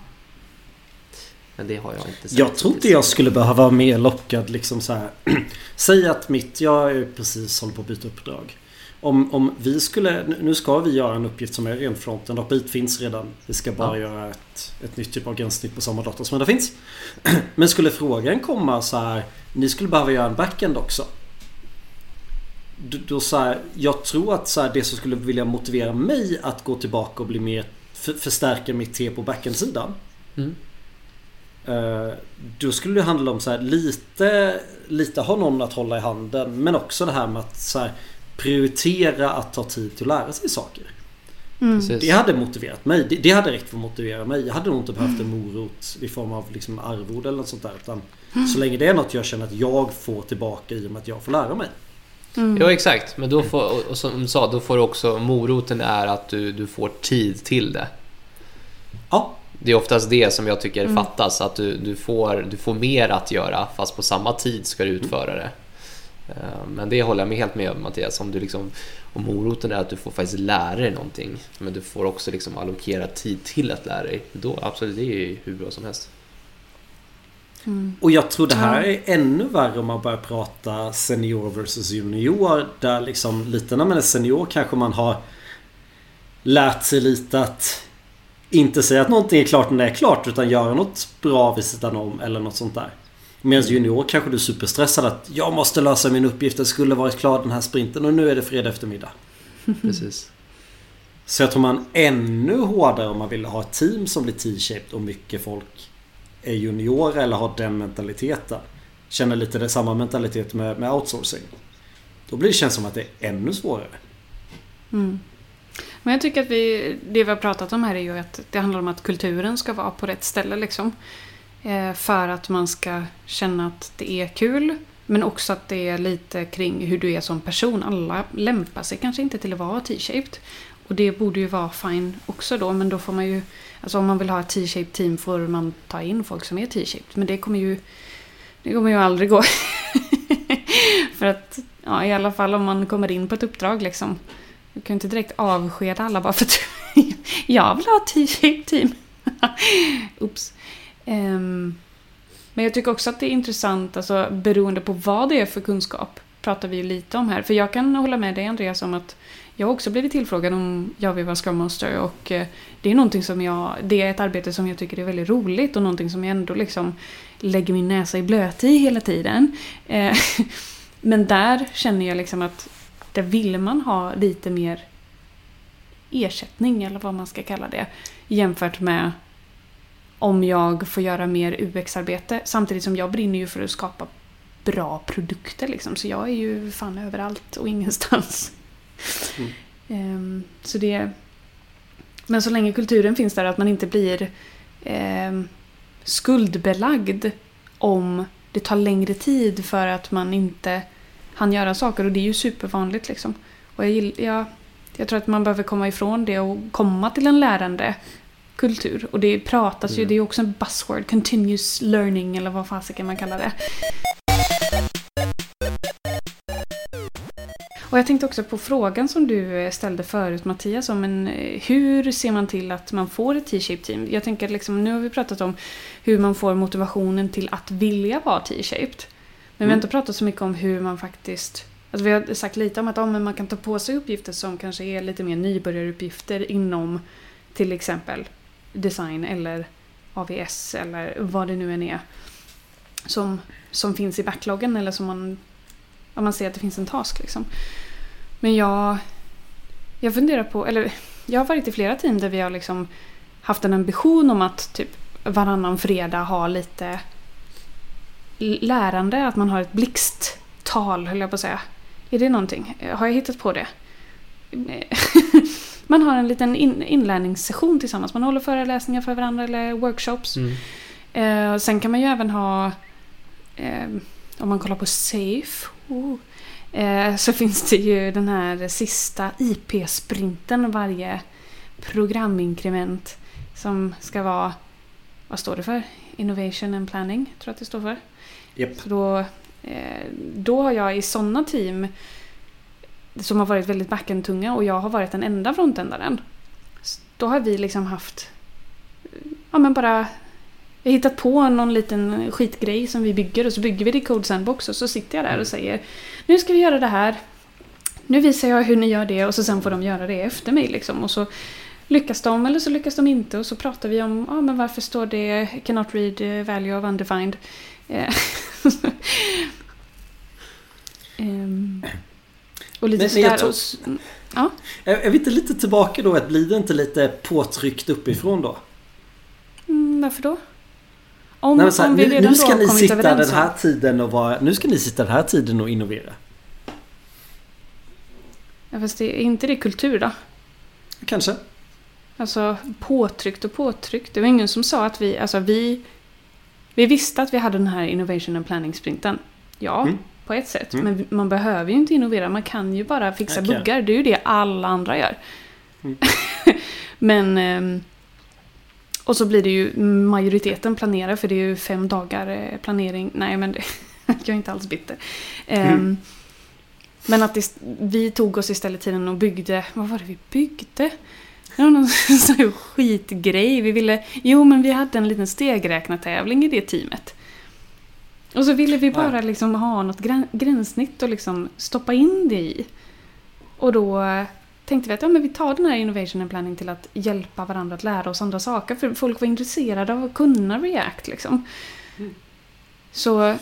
men det har jag inte sett. Jag tror inte jag skulle behöva vara mer lockad liksom så här. Säg att mitt, jag är precis håller på att byta uppdrag. Om, om vi skulle, nu ska vi göra en uppgift som är ren fronten och bit finns redan. Vi ska bara Ja. göra ett, ett nytt typ av gränssnitt på samma dator som redan finns. Men skulle frågan komma så här, ni skulle behöva göra en backend också. Då, så här, jag tror att så här, det som skulle vilja motivera mig att gå tillbaka och bli mer, för, förstärka mitt T på backend-sidan. Mm. Eh, Då skulle det handla om så här, lite, lite ha någon att hålla i handen men också det här med att så här, prioritera att ta tid till att lära sig saker. Mm. Det hade motiverat mig. Det, det hade räckt för att motivera mig. Jag hade nog inte behövt en morot i form av liksom arvode eller något sånt där. Utan så länge det är något jag känner att jag får tillbaka i och med att jag får lära mig. Mm. Ja exakt, men då får, och- och som du sa, då får du också moroten är att du, du får tid till det. Ja, Det är oftast det som jag tycker Mm. fattas, att du, du, får, du får mer att göra fast på samma tid ska du utföra det. Eh, Men det håller jag med helt med om Mattias, om, du liksom, om moroten är att du får faktiskt lära dig någonting men du får också liksom allokera tid till att lära dig. Då absolut, det är ju hur bra som helst. Mm. Och jag tror det här är ännu värre om man börjar prata senior versus junior. Där liksom lite när man är senior kanske man har lärt sig lite att inte säga att någonting är klart när det är klart utan göra något bra vid sidan om eller något sånt där. Medan junior kanske du är superstressad att jag måste lösa min uppgift. Jag skulle varit klar den här sprinten och nu är det fredag eftermiddag. Precis. Så jag tror man ännu hårdare om man vill ha ett team som blir T-shaped och mycket folk är juniorer eller har den mentaliteten. Känner lite det samma mentalitet med, med outsourcing. Då blir det känns som att det är ännu svårare. Mm. Men jag tycker att vi, det vi har pratat om här är ju att det handlar om att kulturen ska vara på rätt ställe liksom. Eh, för att man ska känna att det är kul. Men också att det är lite kring hur du är som person. Alla lämpar sig kanske inte till att vara T-shaped. Och det borde ju vara fine också då. Men då får man ju... Alltså om man vill ha ett T-shaped team får man ta in folk som är T-shaped. Men det kommer ju... Det kommer ju aldrig gå. för att, ja i alla fall om man kommer in på ett uppdrag liksom. Du kan ju inte direkt avskeda alla bara för att jag vill ha ett T-shaped team. Oops. Um, men jag tycker också att det är intressant, alltså beroende på vad det är för kunskap, pratar vi ju lite om här. För jag kan hålla med dig Andreas om att jag har också blivit tillfrågad om jag vill vara Scrum Master och eh, det är någonting som jag, det är ett arbete som jag tycker är väldigt roligt och någonting som jag ändå liksom lägger min näsa i blöt i hela tiden. Eh, Men där känner jag liksom att där vill man ha lite mer ersättning eller vad man ska kalla det jämfört med om jag får göra mer UX-arbete samtidigt som jag brinner ju för att skapa bra produkter liksom så jag är ju fan överallt och ingenstans. Mm. Ehm, så det men så länge kulturen finns där att man inte blir ehm, skuldbelagd om det tar längre tid för att man inte han göra saker och det är ju supervanligt liksom. Och jag, jag, jag tror att man behöver komma ifrån det och komma till en lärande kultur. Och det pratas ju, Mm. det är också en buzzword, continuous learning eller vad fasiken man kallar det. Och jag tänkte också på frågan som du eh, ställde förut Mattias om en, eh, hur ser man till att man får ett T-shaped team? Jag tänker liksom, nu har vi pratat om hur man får motivationen till att vilja vara T-shaped. Men vi har Mm. inte pratat så mycket om hur man faktiskt... Alltså vi har sagt lite om att ja, man kan ta på sig uppgifter som kanske är lite mer nybörjaruppgifter inom till exempel design eller AVS eller vad det nu än är. Som, som finns i backloggen eller som man, om man ser att det finns en task. Liksom. Men jag, jag funderar på, eller jag har varit i flera team där vi har liksom haft en ambition om att typ varannan fredag ha lite lärande, att man har ett blixttal höll jag på att säga. Är det någonting? Har jag hittat på det? Man har en liten in, inlärningssession tillsammans. Man håller föreläsningar för varandra eller workshops. Mm. Eh, sen kan man ju även ha, eh, om man kollar på SAFE, oh, eh, så finns det ju den här sista IP-sprinten varje programinkrement som ska vara, vad står det för? Innovation and planning, tror jag att det står för. Japp. Så då, eh, då har jag i sådana team som har varit väldigt backend-tunga och jag har varit den enda frontändaren. Då har vi liksom haft, ja men bara vi har hittat på någon liten skitgrej som vi bygger och så bygger vi det i Code Sandbox och så sitter jag där och säger Nu ska vi göra det här. Nu visar jag hur ni gör det och så sen får de göra det efter mig liksom. Och så lyckas de eller så lyckas de inte och så pratar vi om ah, men varför står det cannot read value of undefined. Ehm, och lite Men- men jag sådär. tror- s- Ja, Är, vi inte lite tillbaka då? Att blir det inte lite påtryckt uppifrån då? mm, varför då? Om, Nej, här, om vi nu, redan nu då ska har ni sitta den här tiden och vara... Nu ska ni sitta den här tiden och innovera. Ja, fast det, är inte det kultur då? Kanske. Alltså påtryckt och påtryckt. Det var ingen som sa att vi, alltså vi, vi visste att vi hade den här innovation and planning sprinten. Ja, Mm. På ett sätt. Mm. Men man behöver ju inte innovera, man kan ju bara fixa Okej. buggar. Det är ju det alla andra gör. Mm. men... ehm, och så blir det ju majoriteten planera för det är ju fem dagar eh, planering. Nej men det, jag är inte alls bitter. Ehm, Mm. Men att det, vi tog oss istället tiden och byggde, vad var det vi byggde? Det var någon sån här skitgrej. Vi ville, jo men vi hade en liten stegräknartävling i det teamet. Och så ville vi bara liksom ha något grän, gränssnitt och liksom stoppa in det i. Och då tänkte vi att ja, men vi tar den här innovation and planning till att hjälpa varandra att lära oss andra saker. För folk var intresserade av att kunna React liksom. Mm. Så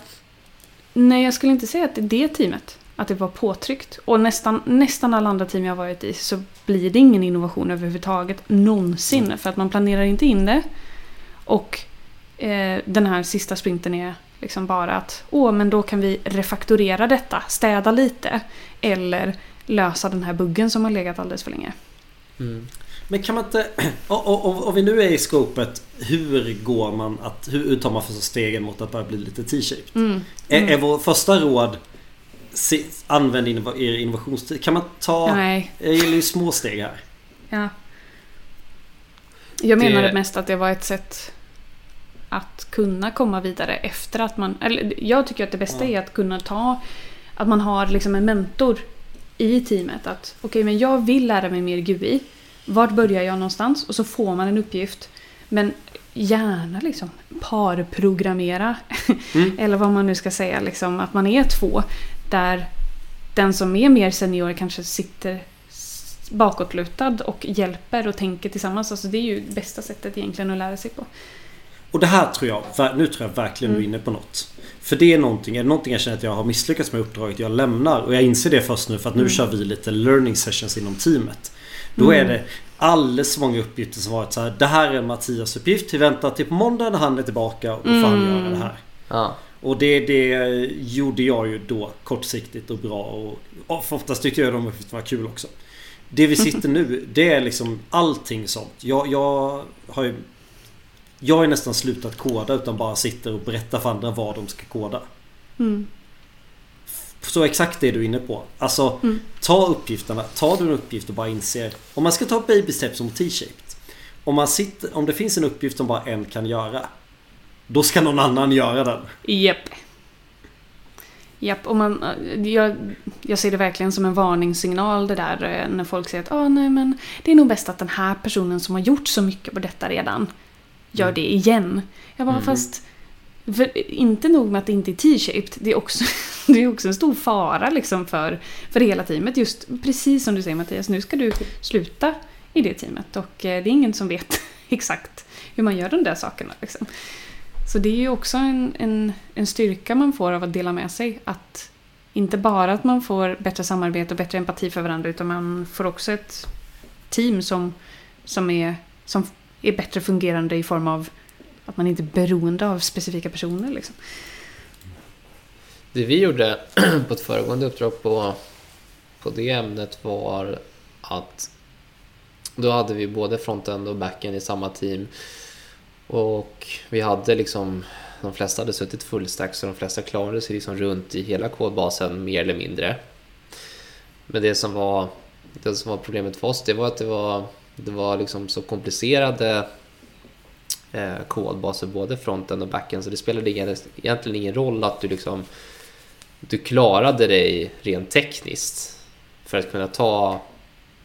nej, jag skulle inte säga att det är det teamet. Att det var påtryckt. Och nästan, nästan alla andra team jag har varit i så blir det ingen innovation överhuvudtaget någonsin. Mm. För att man planerar inte in det. Och eh, den här sista sprinten är liksom bara att åh, men då kan vi refaktorera detta, städa lite. Eller lösa den här buggen som har legat alldeles för länge. Mm. Men kan man inte... Och vi nu är i skopet. Hur går man att... Hur, tar man första stegen mot att börja bli lite T-shaped? Mm. Är, Mm. är vår första råd... Se, använd er innovationstid. Kan man ta... Nej, Jag gillar ju små steg här. ja. Jag Det- menade mest att det var ett sätt att kunna komma vidare efter att man... Eller jag tycker att det bästa är att kunna ta... Att man har liksom en mentor i teamet. Att okej, men jag vill lära mig mer GUI. Vart börjar jag någonstans? Och så får man en uppgift. Men gärna liksom parprogrammera. Mm. Eller vad man nu ska säga. Liksom, att man är två. Där den som är mer senior kanske sitter bakåtlutad och hjälper och tänker tillsammans. Alltså det är ju bästa sättet egentligen att lära sig på. Och det här tror jag, nu tror jag verkligen du är Mm. inne på något. För det är någonting, är det någonting jag känner att jag har misslyckats med uppdraget jag lämnar. Och jag inser det först nu för att nu Mm. kör vi lite learning sessions inom teamet. Då är Mm. det alldeles för många uppgifter som varit så här. Det här är Mattias uppgift. Vi väntar till på måndag när han är tillbaka och då får han Mm. göra det här. Ja. Och det, det gjorde jag ju då kortsiktigt och bra. Och, och oftast tyckte jag de uppgifterna var kul också. Det vi sitter nu, det är liksom allting sånt. Jag, jag har ju... Jag har nästan slutat koda utan bara sitter och berättar för andra vad de ska koda. Mm. Så exakt det du är inne på. Alltså, Mm. ta uppgifterna. Ta du en uppgift och bara inser. Om man ska ta baby steps som T-shaped. Om, man sitter, om det finns en uppgift som bara en kan göra. Då ska någon annan göra den. Japp. Japp, och man, jag, jag ser det verkligen som en varningssignal det där eh, när folk säger att ah, nej, men det är nog bäst att den här personen som har gjort så mycket på detta redan gör Mm. det igen. Jag bara Mm. fast för, inte nog med att det inte är T-shaped, det är också, det är också en stor fara liksom för, för hela teamet. Just precis som du säger Mattias, nu ska du sluta i det teamet och eh, det är ingen som vet exakt hur man gör de där sakerna. Liksom. Så det är ju också en, en, en styrka man får av att dela med sig. Att inte bara att man får bättre samarbete och bättre empati för varandra utan man får också ett team som, som, är, som är bättre fungerande i form av att man inte är beroende av specifika personer. Liksom. Det vi gjorde på ett föregående uppdrag på, på det ämnet var att Då hade vi både frontend och backend i samma team. Och vi hade liksom, de flesta hade suttit fullstack så de flesta klarade sig liksom runt i hela kodbasen mer eller mindre. Men det som var, det som var problemet för oss det var att det var, det var liksom så komplicerade eh, kodbaser, både fronten och backen, så det spelade egentligen ingen roll att du liksom du klarade dig rent tekniskt för att kunna ta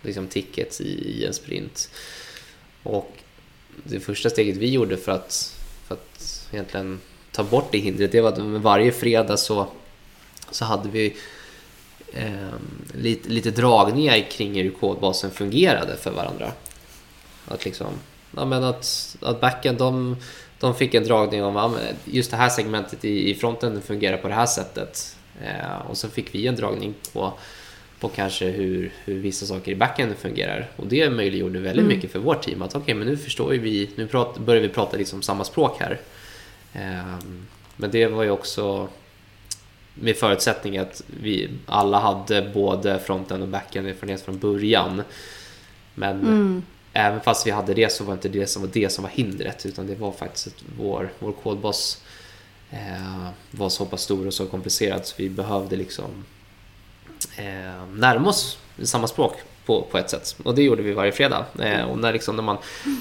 liksom, tickets i, i en sprint. Och det första steget vi gjorde för att, för att egentligen ta bort det hindret, det var att varje fredag så, så hade vi lite, lite dragningar kring hur kodbasen fungerade för varandra. Att liksom, ja men att, att backen de, de fick en dragning om ja, just det här segmentet i, i fronten fungerar på det här sättet. Eh, och så fick vi en dragning på, på kanske hur, hur vissa saker i backen fungerar. Och det möjliggjorde väldigt mm. mycket för vårt team. Att okej, okay, men nu förstår vi, nu prat, börjar vi prata liksom samma språk här. Eh, men det var ju också med förutsättning att vi alla hade både fronten och backen erfarenhet från början. Men mm. även fast vi hade det så var inte det som var det som var hindret utan det var faktiskt att vår, vår kodbas eh, var så pass stor och så komplicerad så vi behövde liksom eh, närma oss samma språk på, på ett sätt. Och det gjorde vi varje fredag. Eh, och när, liksom, när man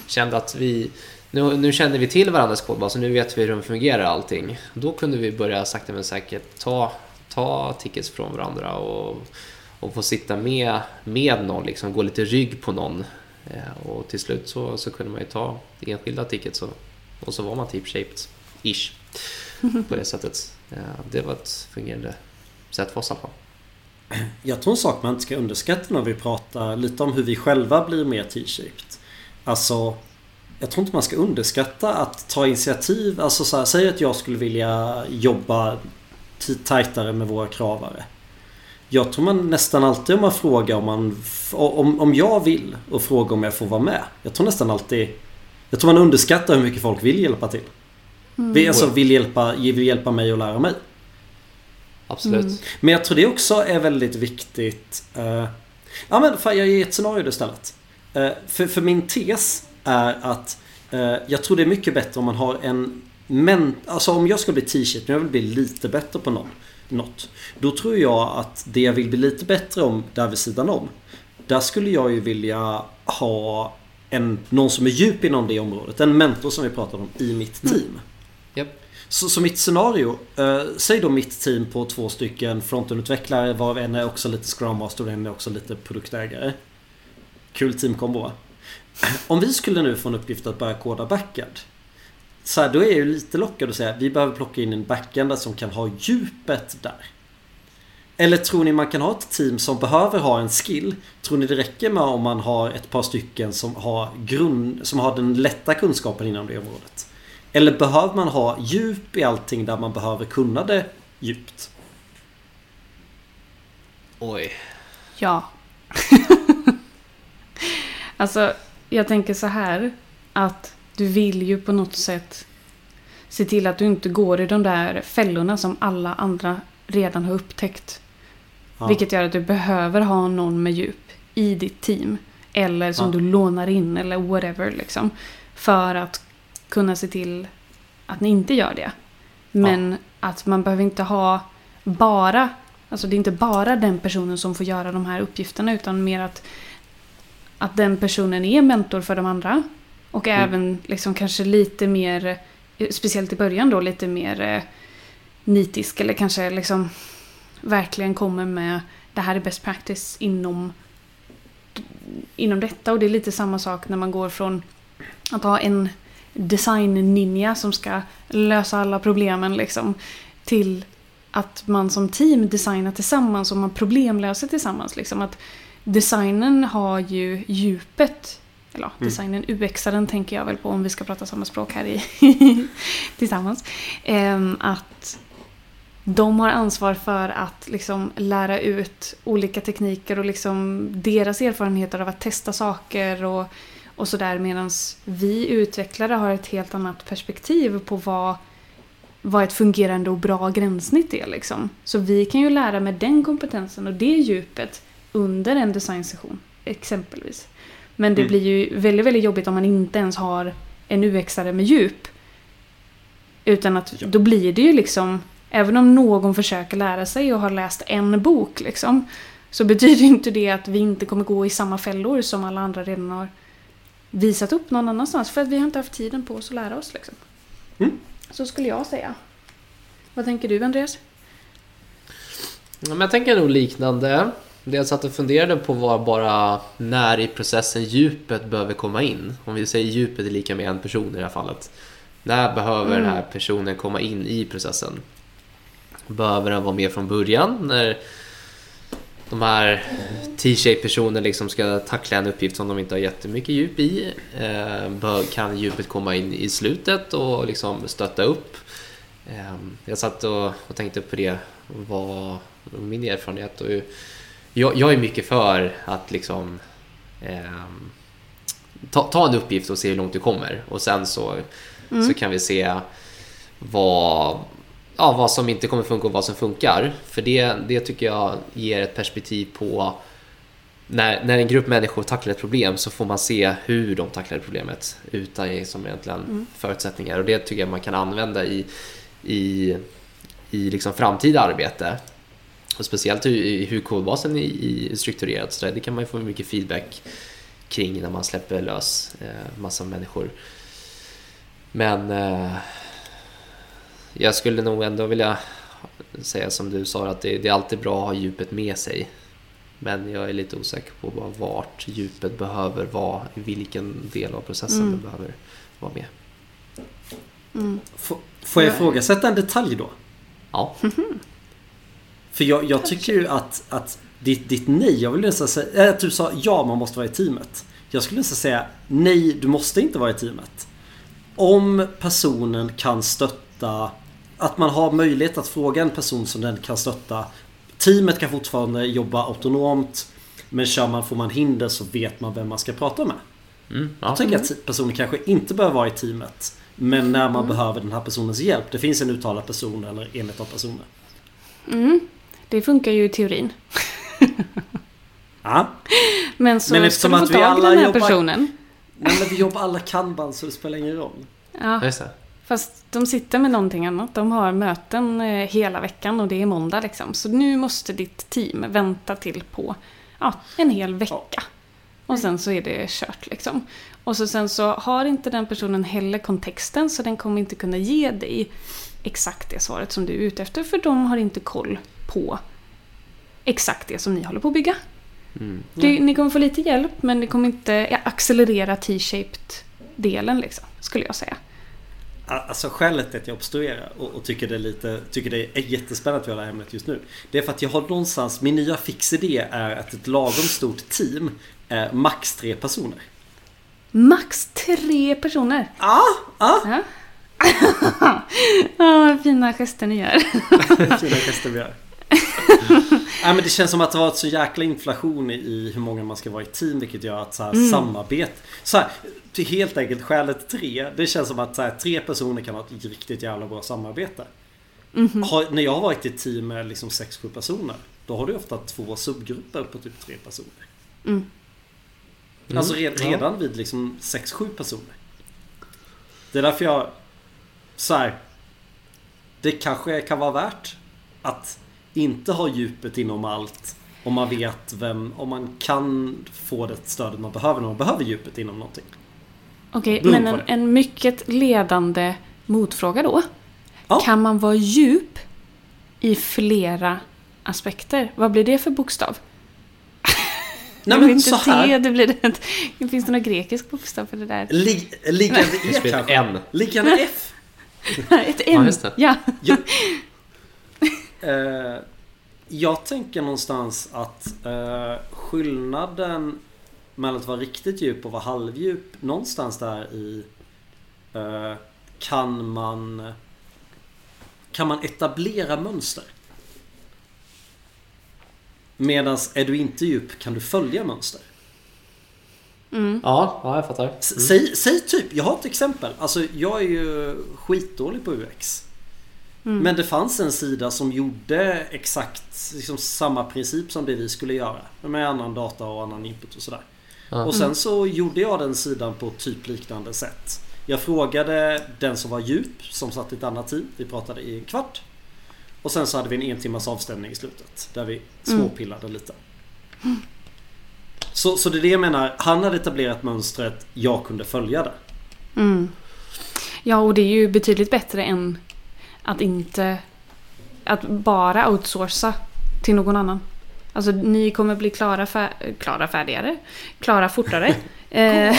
kände att vi nu, nu känner vi till varandras kodbas och nu vet vi hur de fungerar allting. Då kunde vi börja sakta men säkert ta, ta tickets från varandra och, och få sitta med, med någon, liksom, gå lite rygg på någon. Eh, och till slut så, så kunde man ju ta enskilda tickets och, och så var man typ shaped, ish, på det sättet. Eh, det var ett fungerande sätt för oss i alla fall. Jag tror en sak man inte ska underskatta när vi pratar lite om hur vi själva blir mer T-shaped. Alltså jag tror inte man ska underskatta att ta initiativ. Alltså så här, säg att jag skulle vilja jobba tajtare med våra kravare. Jag tror man nästan alltid om man frågar om man om, om jag vill och frågar om jag får vara med. Jag tror nästan alltid Jag tror man underskattar hur mycket folk vill hjälpa till. Mm. Vi alltså vill hjälpa, vill hjälpa mig och lära mig. Absolut. Mm. Men jag tror det också är väldigt viktigt. Uh, ja men fan, jag ger ett scenario istället. Uh, för, för min tes är att uh, jag tror det är mycket bättre om man har en men, alltså om jag ska bli t-shirt, men jag vill bli lite bättre på någon, något. Då tror jag att det jag vill bli lite bättre om där vid sidan om. Där skulle jag ju vilja ha en, någon som är djup inom det området. En mentor som vi pratade om i mitt mm. team. Mm. Yep. Så, så mitt scenario, eh, säg då mitt team på två stycken frontendutvecklare varav en är också lite Scrum Master och en är också lite produktägare. Kul teamkombo va? Om vi skulle nu få en uppgift att börja koda backend. Så här, då är jag ju lite lockad att säga att vi behöver plocka in en backend som kan ha djupet där. Eller tror ni man kan ha ett team som behöver ha en skill? Tror ni det räcker med om man har ett par stycken som har, grund, som har den lätta kunskapen inom det området? Eller behöver man ha djup i allting där man behöver kunna det djupt? Oj. Ja. alltså, jag tänker så här att du vill ju på något sätt se till att du inte går i de där fällorna som alla andra redan har upptäckt. Ja. Vilket gör att du behöver ha någon med djup i ditt team. Eller som ja. du lånar in eller whatever liksom. För att kunna se till att ni inte gör det. Men ja. att man behöver inte ha bara, alltså det är inte bara den personen som får göra de här uppgifterna utan mer att, att den personen är mentor för de andra. Och mm. även liksom kanske lite mer, speciellt i början då, lite mer eh, nitisk eller kanske liksom verkligen kommer med det här är best practice inom, inom detta. Och det är lite samma sak när man går från att ha en design-ninja som ska lösa alla problemen liksom. Till att man som team designar tillsammans och man problemlöser tillsammans. Liksom. Att designen har ju djupet eller ja, mm. designen, mm. UX-aren tänker jag väl på om vi ska prata samma språk här i tillsammans. Um, att de har ansvar för att liksom lära ut olika tekniker och liksom deras erfarenheter av att testa saker och och sådär medan vi utvecklare har ett helt annat perspektiv på vad, vad ett fungerande och bra gränssnitt är. Liksom. Så vi kan ju lära med den kompetensen och det djupet under en designsession exempelvis. Men det Mm. blir ju väldigt, väldigt jobbigt om man inte ens har en UX-are med djup. Utan att Ja. då blir det ju liksom, även om någon försöker lära sig och har läst en bok liksom, så betyder inte det att vi inte kommer gå i samma fällor som alla andra redan har visat upp någon annanstans. För att vi har inte haft tiden på oss att lära oss. Liksom. Mm. Så skulle jag säga. Vad tänker du Andreas? Ja, men jag tänker nog liknande. Det jag satt och funderade på var bara när i processen djupet behöver komma in. Om vi säger djupet är lika med en person i det här fallet. När behöver Mm. den här personen komma in i processen? Behöver den vara med från början när de här T-shape-personerna liksom ska tackla en uppgift som de inte har jättemycket djup i? Eh, kan djupet komma in i slutet och liksom stötta upp? Eh, jag satt och, och tänkte på det, vad min erfarenhet och jag, jag är mycket för att liksom ehm, ta, ta en uppgift och se hur långt du kommer och sen så, så kan vi se vad, ja, vad som inte kommer funka och vad som funkar. För det, det tycker jag ger ett perspektiv på när, när en grupp människor tacklar ett problem så får man se hur de tacklar problemet utan som egentligen förutsättningar och det tycker jag man kan använda i, i, i liksom framtida arbete. Och speciellt hur, hur kodbasen är strukturerad. Så där, det kan man ju få mycket feedback kring när man släpper lös eh, massa människor. Men eh, jag skulle nog ändå vilja säga som du sa att det, det är alltid bra att ha djupet med sig. Men jag är lite osäker på bara vart djupet behöver vara, i vilken del av processen Mm. det behöver vara med. Mm. F- Får jag Ja. ifrågasätta en detalj då? Ja, För jag, jag tycker ju att, att ditt, ditt nej, jag vill nästan säga, äh, att du sa ja man måste vara i teamet. Jag skulle nästan säga nej, du måste inte vara i teamet. Om personen kan stötta, att man har möjlighet att fråga en person som den kan stötta. Teamet kan fortfarande jobba autonomt. Men kör man, får man hinder så vet man vem man ska prata med. mm, Jag ja. tycker att personen kanske inte behöver vara i teamet. Men när man behöver den här personens hjälp. Det finns en uttalad person eller enhet av personer. Mm. Det funkar ju i teorin. Ja. Men så Men ska du få tag i den här jobbar- personen. Nej men vi jobbar alla kanban så det spelar ingen roll. Ja, fast de sitter med någonting annat. De har möten eh, hela veckan och det är måndag liksom. Så nu måste ditt team vänta till på ja, en hel vecka. Och sen så är det kört liksom. Och så sen så har inte den personen heller kontexten så den kommer inte kunna ge dig exakt det svaret som du är ute efter för de har inte koll på exakt det som ni håller på att bygga. Mm. Det, ni kommer få lite hjälp men det kommer inte accelerera T-shaped delen liksom, skulle jag säga. Alltså skälet till att jag obstruerar och, och tycker, det är lite, tycker det är jättespännande att vi har det här ämnet just nu. Det är för att jag har någonstans, min nya fixidé är att ett lagom stort team är max tre personer. Max tre personer! Ja, ja. Ja. Ja, vad fina gester ni gör. Fina gester vi gör. Nej men det känns som att det har varit så jäkla inflation i, hur många man ska vara i team vilket gör att så här, samarbete så här, till helt enkelt skälet tre Det känns som att så här, tre personer kan ha ett riktigt jävla bra samarbete. Har, När jag har varit i team med liksom 6-7 personer Då har du ofta två subgrupper på typ tre personer. Mm. Alltså red, ja. redan vid liksom 6-7 personer. Det är därför jag så här, Det kanske kan vara värt att inte ha djupet inom allt om man vet vem, om man kan få det stödet man behöver när man behöver djupet inom någonting. Okej, Beror men en, det. en mycket ledande motfråga då. Ja. Kan man vara djup i flera aspekter? Vad blir det för bokstav? Nej det blir men inte så T, här. det blir ett, Finns det någon grekisk bokstav för det där? Lig, liggande Det E kanske? en. Liggande F? Ett N? Ja, just det. Ja. Jag, eh, jag tänker någonstans att eh, skillnaden mellan att vara riktigt djup och vara halvdjup någonstans där i eh, kan man kan man etablera mönster. Medan är du inte djup kan du följa mönster. Mm. Ja, ja, jag fattar. S- Säg, säg typ, jag har ett exempel. Alltså jag är ju skitdålig på UX. Mm. Men det fanns en sida som gjorde exakt liksom, samma princip som det vi skulle göra. Med annan data och annan input och sådär. Ja. Och sen så gjorde jag den sidan på typ liknande sätt. Jag frågade den som var djup som satt i ett annat team. Vi pratade i en kvart. Och sen så hade vi en en timmars avstämning i slutet. Där vi småpillade lite. Så, så det är det jag menar. Han hade etablerat mönstret. Jag kunde följa det. Mm. Ja, och det är ju betydligt bättre än att inte... Att bara outsourca till någon annan. Alltså ni kommer bli klara, fär, klara färdigare. Klara fortare. eh,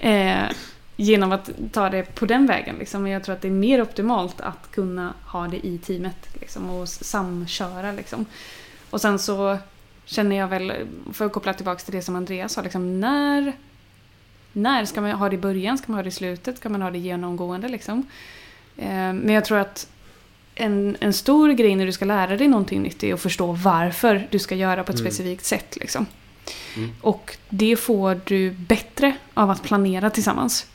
eh, genom att ta det på den vägen. Liksom. Jag tror att det är mer optimalt att kunna ha det i teamet. Liksom, och samköra. Liksom. Och sen så känner jag väl, för att koppla tillbaka till det som Andreas sa, liksom, när, när ska man ha det i början? Ska man ha det i slutet? Ska man ha det genomgående? Liksom? Eh, men jag tror att en, en stor grej när du ska lära dig någonting nytt är att förstå varför du ska göra på ett Mm. specifikt sätt. Liksom. Mm. Och det får du bättre av att planera tillsammans.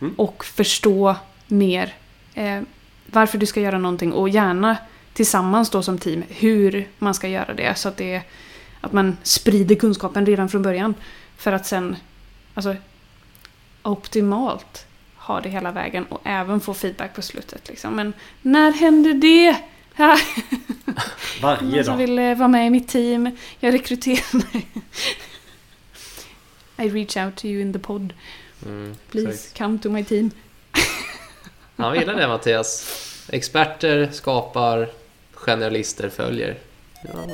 Mm. Och förstå mer eh, varför du ska göra någonting och gärna tillsammans då som team hur man ska göra det. Så att, det, att man sprider kunskapen redan från början. För att sen alltså, optimalt ha det hela vägen och även få feedback på slutet. Liksom. Men när händer det? Varje Någon som dag. vill eh, vara med i mitt team. Jag rekryterar mig. I reach out to you in the pod. Mm, Please exakt. come to my team. Jag gillar det Mattias. Experter skapar, generalister följer. Ja.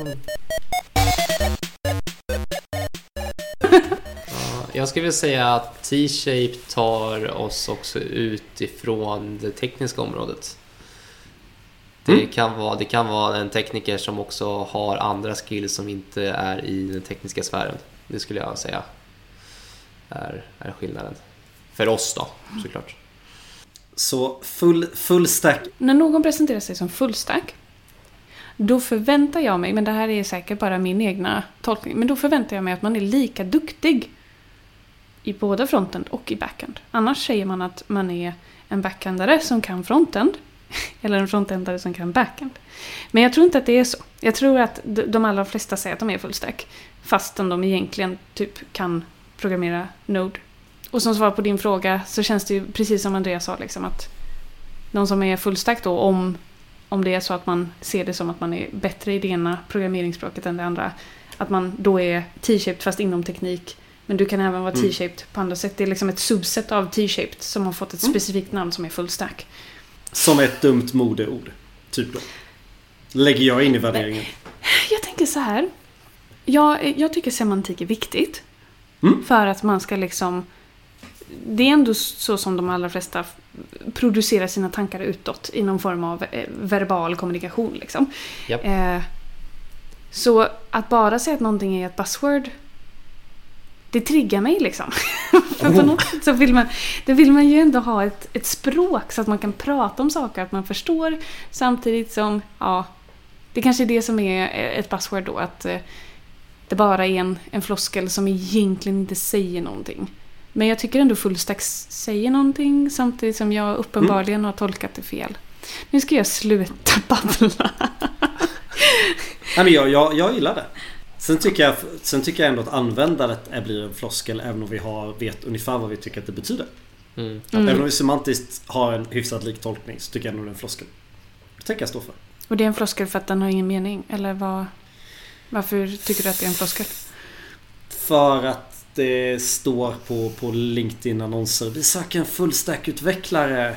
Ja, jag skulle vilja säga att T-shape tar oss också utifrån det tekniska området. Det, Mm. kan vara, det kan vara en tekniker som också har andra skills som inte är i den tekniska sfären. Det skulle jag säga är, är skillnaden. För oss då, såklart. Så full, full stack. När någon presenterar sig som fullstack då förväntar jag mig, men det här är säkert bara min egna tolkning, men då förväntar jag mig att man är lika duktig i både frontend och i backend. Annars säger man att man är en backendare som kan frontend eller en frontendare som kan backend. Men jag tror inte att det är så. Jag tror att de allra flesta säger att de är fullstack fastän de egentligen typ kan programmera Node. Och som svar på din fråga så känns det ju precis som Andreas sa liksom att någon som är fullstack då om, om det är så att man ser det som att man är bättre i det ena programmeringsspråket än det andra. Att man då är T-shaped fast inom teknik. Men du kan även vara Mm. T-shaped på andra sätt. Det är liksom ett subset av T-shaped som har fått ett Mm. specifikt namn som är fullstack. Som ett dumt modeord. Typ då. Lägger jag in i värderingen. Jag tänker så här. Jag, jag tycker semantik är viktigt. Mm. För att man ska liksom... Det är ändå så som de allra flesta producerar sina tankar utåt i någon form av eh, verbal kommunikation. Liksom. Japp. Eh, så att bara säga att någonting är ett buzzword det triggar mig liksom. För på något sätt så vill man, då vill man ju ändå ha ett, ett språk så att man kan prata om saker, att man förstår samtidigt som, ja, det kanske är det som är ett buzzword då, att eh, det bara är en, en floskel som egentligen inte säger någonting. Men jag tycker ändå fullstack säger någonting samtidigt som jag uppenbarligen har tolkat det fel. Nu ska jag sluta babbla. Nej, men jag, jag, jag gillar det. Sen tycker, jag, sen tycker jag ändå att användandet är, blir en floskel även om vi har, vet ungefär vad vi tycker att det betyder. Mm. Mm. Även om vi semantiskt har en hyfsat lik tolkning så tycker jag ändå det är en floskel. Det tänker jag stå för. Och det är en floskel för att den har ingen mening? Eller vad, varför tycker du att det är en floskel? För att det står på, på LinkedIn-annonser Vi söker en fullstack-utvecklare.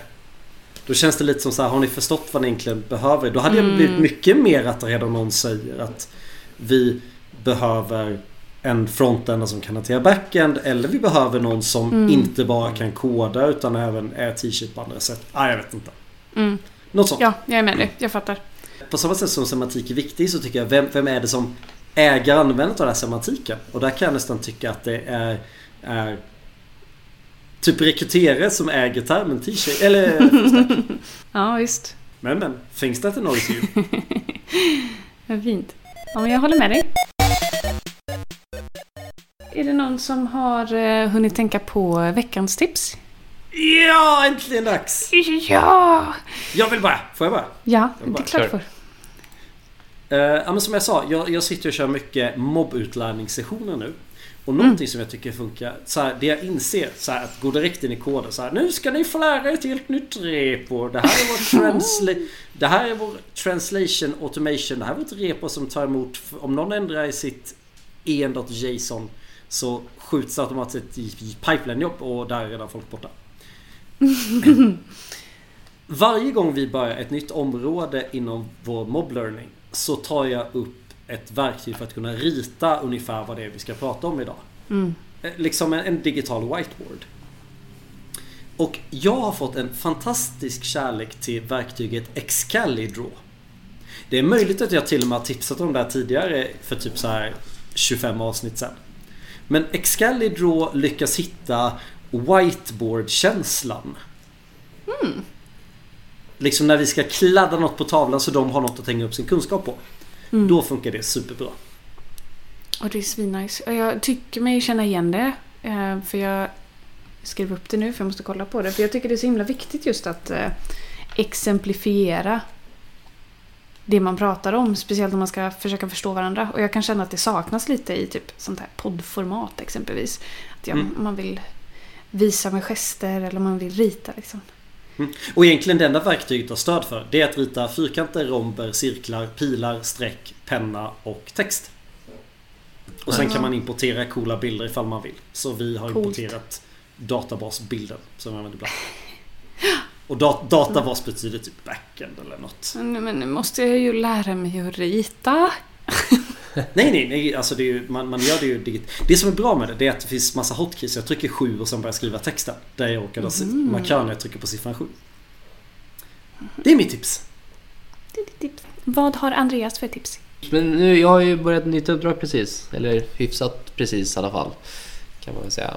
Då känns det lite som så här, har ni förstått vad ni egentligen behöver? Då hade jag Mm. blivit mycket mer attraherad om någon säger att vi behöver en frontend som kan hantera backend eller vi behöver någon som Mm. inte bara kan koda utan även är t-shirt på andra sätt. Ah, jag vet inte. Mm. Något sånt. Ja, jag är med dig. Jag fattar. På samma sätt som semantik är viktig så tycker jag vem, vem är det som äger användandet av den här semantiken? Och där kan jag nästan tycka att det är, är typ rekryterare som äger termen t-shirt eller. Ja, visst. Men men, finns det inte något? Vad fint. Ja, men jag håller med dig. Är det någon som har eh, hunnit tänka på veckans tips? Ja, äntligen dags! Ja! Jag vill bara, får jag bara? Ja, Jag det bara är klart kör. för. Eh, ja, men som jag sa, jag, jag sitter och kör mycket mobbutlärningssessioner nu. Och någonting som jag tycker funkar, så här, det jag inser, så här, att gå direkt in i koden så här, Nu ska ni få lära er ett helt nytt repo. Det här är vår, transla- det här är vår translation automation. Det här är vårt repo som tar emot, om någon ändrar i sitt en.json så skjuts automatiskt i pipeline-jobb och där är redan folk borta. Varje gång vi börjar ett nytt område inom vår mob learning så tar jag upp ett verktyg för att kunna rita ungefär vad det är vi ska prata om idag. Mm. Eh, Liksom en, en digital whiteboard. Och jag har fått en fantastisk kärlek till verktyget Excalidraw. Det är möjligt att jag till och med har tipsat om det här tidigare för typ så här 25 avsnitt sen. Men Excalidraw lyckas hitta whiteboard-känslan. Liksom när vi ska kladda något på tavlan så de har något att hänga upp sin kunskap på. Mm. Då funkar det superbra. Och det är svinnice. Jag tycker mig känna igen det. eh, För jag skrev upp det nu för jag måste kolla på det. För jag tycker det är så himla viktigt just att eh, exemplifiera det man pratar om. Speciellt om man ska försöka förstå varandra. Och jag kan känna att det saknas lite i typ sånt här poddformat exempelvis. Att jag, Mm. man vill visa med gester eller man vill rita liksom. Mm. Och egentligen det enda verktyget har stöd för det är att rita fyrkanter, romber, cirklar, pilar, streck, penna och text. Och sen kan man importera coola bilder ifall man vill. Så vi har Coolt. importerat databasbilden som vi använder ibland. Och dat- databas betyder typ backend eller något. Men, men nu måste jag ju lära mig att rita. Nej, nej, nej. Alltså det är ju, man, man gör det ju digit. Det som är bra med det, det är att det finns massa hotkeys. Jag trycker 7 och sen börjar jag skriva texten. Där jag råkar mm. Markera när jag trycker på siffran 7. Det är mitt tips. Det är ditt tips. Vad har Andreas för tips? Men nu, jag har ju börjat ett nytt uppdrag precis. Eller hyfsat precis i alla fall. Kan man väl säga.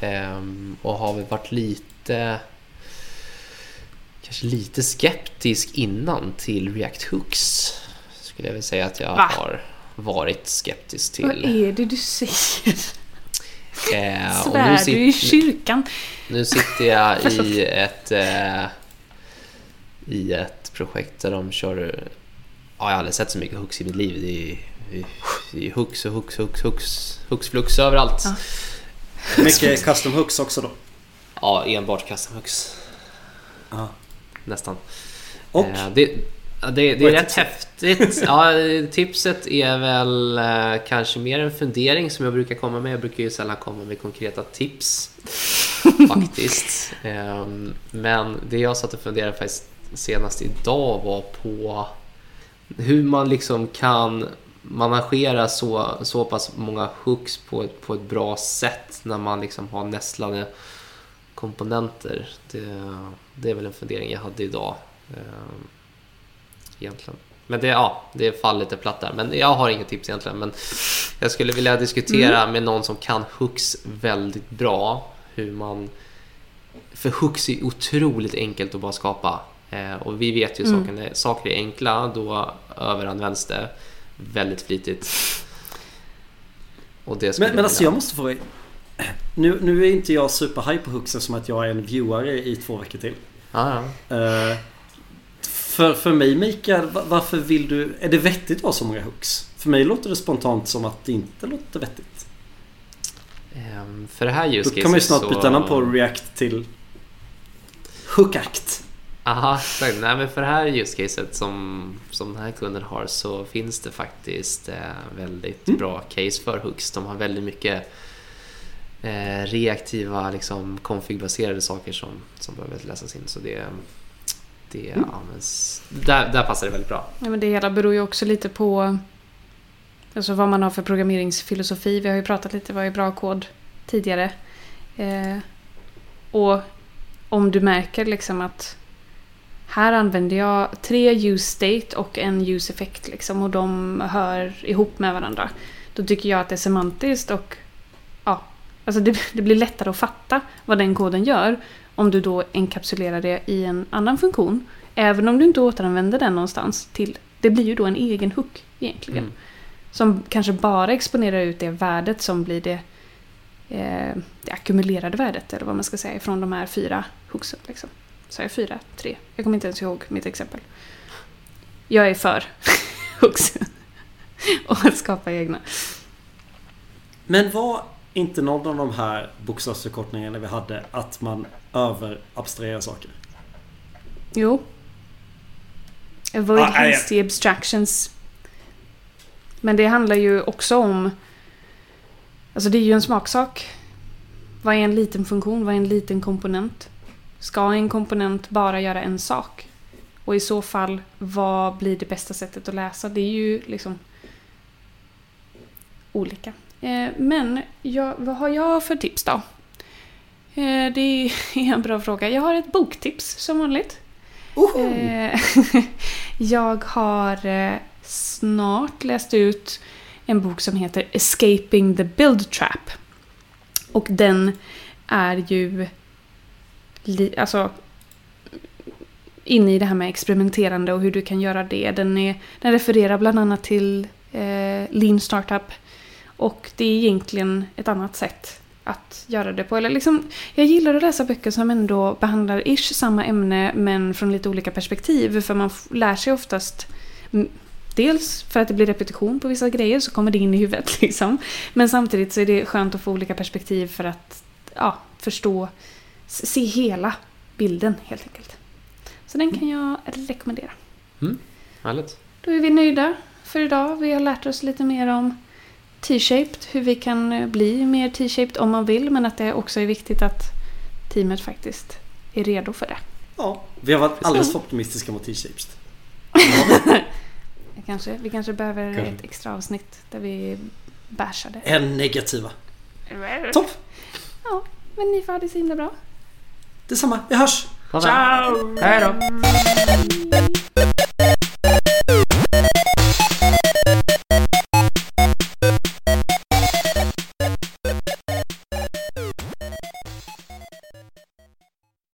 Ehm, och har väl varit lite... Kanske lite skeptisk innan till React Hooks. Skulle jag väl säga att jag Va? har varit skeptisk Vad till. är det du säger? Eh, och Svär nu, du i sit, kyrkan? nu sitter jag i ett, eh, i ett projekt där de kör... Ja, jag har aldrig sett så mycket hooks i mitt liv. Det är, det är hooks och hooks, hooks, hooks, hooks flux överallt. Ja. Mycket custom hooks också då. Ja, enbart custom hooks. Ja. Nästan. Och Eh, det, det, det är rätt häftigt. Ja, tipset är väl eh, kanske mer en fundering som jag brukar komma med. Jag brukar ju sällan komma med konkreta tips. faktiskt. Ehm, men det jag satt och funderade faktiskt senast idag var på hur man liksom kan managera så, så pass många hooks på ett, på ett bra sätt när man liksom har nästlade komponenter. Det, det är väl en fundering jag hade idag. ehm, Egentligen. Men det, ja, det faller lite platt där. Men jag har inget tips egentligen. Men jag skulle vilja diskutera med någon som kan hooks väldigt bra. Hur man... För hooks är otroligt enkelt att bara skapa. Eh, och vi vet ju Mm. saker, saker är enkla, då överanvänds det väldigt flitigt. Och det Men, men alltså jag måste fråga. Nu, nu är inte jag superhype på hooks som att jag är en vieware i två veckor till. Ja, ja. Eh, för, för mig Mikael, va- varför vill du... Är det vettigt att ha så många hooks? För mig låter det spontant som att det inte låter vettigt. Ehm, för det här use Då kan man ju snart så- byta namn på React till Hookact. Aha, exakt. Nej, men för det här use caset som, som den här kunden har så finns det faktiskt eh, väldigt Mm. bra case för hooks. De har väldigt mycket eh, reaktiva liksom, config-baserade saker som, som behöver läsas in. Så det, det Mm. används... Där, där passar det väldigt bra. Ja, men det hela beror ju också lite på alltså vad man har för programmeringsfilosofi. Vi har ju pratat lite vad är bra kod tidigare. Eh, och om du märker liksom att här använder jag tre use state och en use effekt liksom och de hör ihop med varandra. Då tycker jag att det är semantiskt och alltså det, det blir lättare att fatta vad den koden gör om du då enkapsulerar det i en annan funktion Även om du inte återanvänder den någonstans till... Det blir ju då en egen hook egentligen. Mm. Som kanske bara exponerar ut det värdet som blir det, eh, det ackumulerade värdet, eller vad man ska säga, från de här fyra hooksen. Liksom. Så jag fyra, tre. Jag kommer inte ens ihåg mitt exempel. Jag är för också. Och att skapa egna. Men var inte någon av de här bokstavsförkortningarna vi hade att man överabstraherar saker? Jo. Avoid Ah, hasty abstractions. Men det handlar ju också om... Alltså det är ju en smaksak. Vad är en liten funktion? Vad är en liten komponent? Ska en komponent bara göra en sak? Och i så fall, vad blir det bästa sättet att läsa? Det är ju liksom olika. Eh, men jag, vad har jag för tips då? Eh, det är en bra fråga. Jag har ett boktips som vanligt. Eh, jag har snart läst ut en bok som heter Escaping the Build Trap. Och den är ju alltså inne i det här med experimenterande och hur du kan göra det. Den, är, den refererar bland annat till eh, Lean Startup. Och det är egentligen ett annat sätt att göra det på. Eller liksom, jag gillar att läsa böcker som ändå behandlar ish samma ämne men från lite olika perspektiv. För man lär sig oftast mm, Dels för att det blir repetition på vissa grejer så kommer det in i huvudet liksom. Men samtidigt så är det skönt att få olika perspektiv för att ja, förstå, se hela bilden helt enkelt. Så den kan jag rekommendera. Härligt. Då är vi nöjda för idag. Vi har lärt oss lite mer om T-shaped, hur vi kan eh, bli mer T-shaped om man vill, men att det också är viktigt att teamet faktiskt är redo för det. Ja, vi har varit alldeles för optimistiska mot T-shapes. Kanske, vi kanske behöver Kanske. ett extra avsnitt där vi bashade. Än negativa. Topp! Ja, men ni får ha det så himla bra. Detsamma, vi hörs! Ciao! Hej då!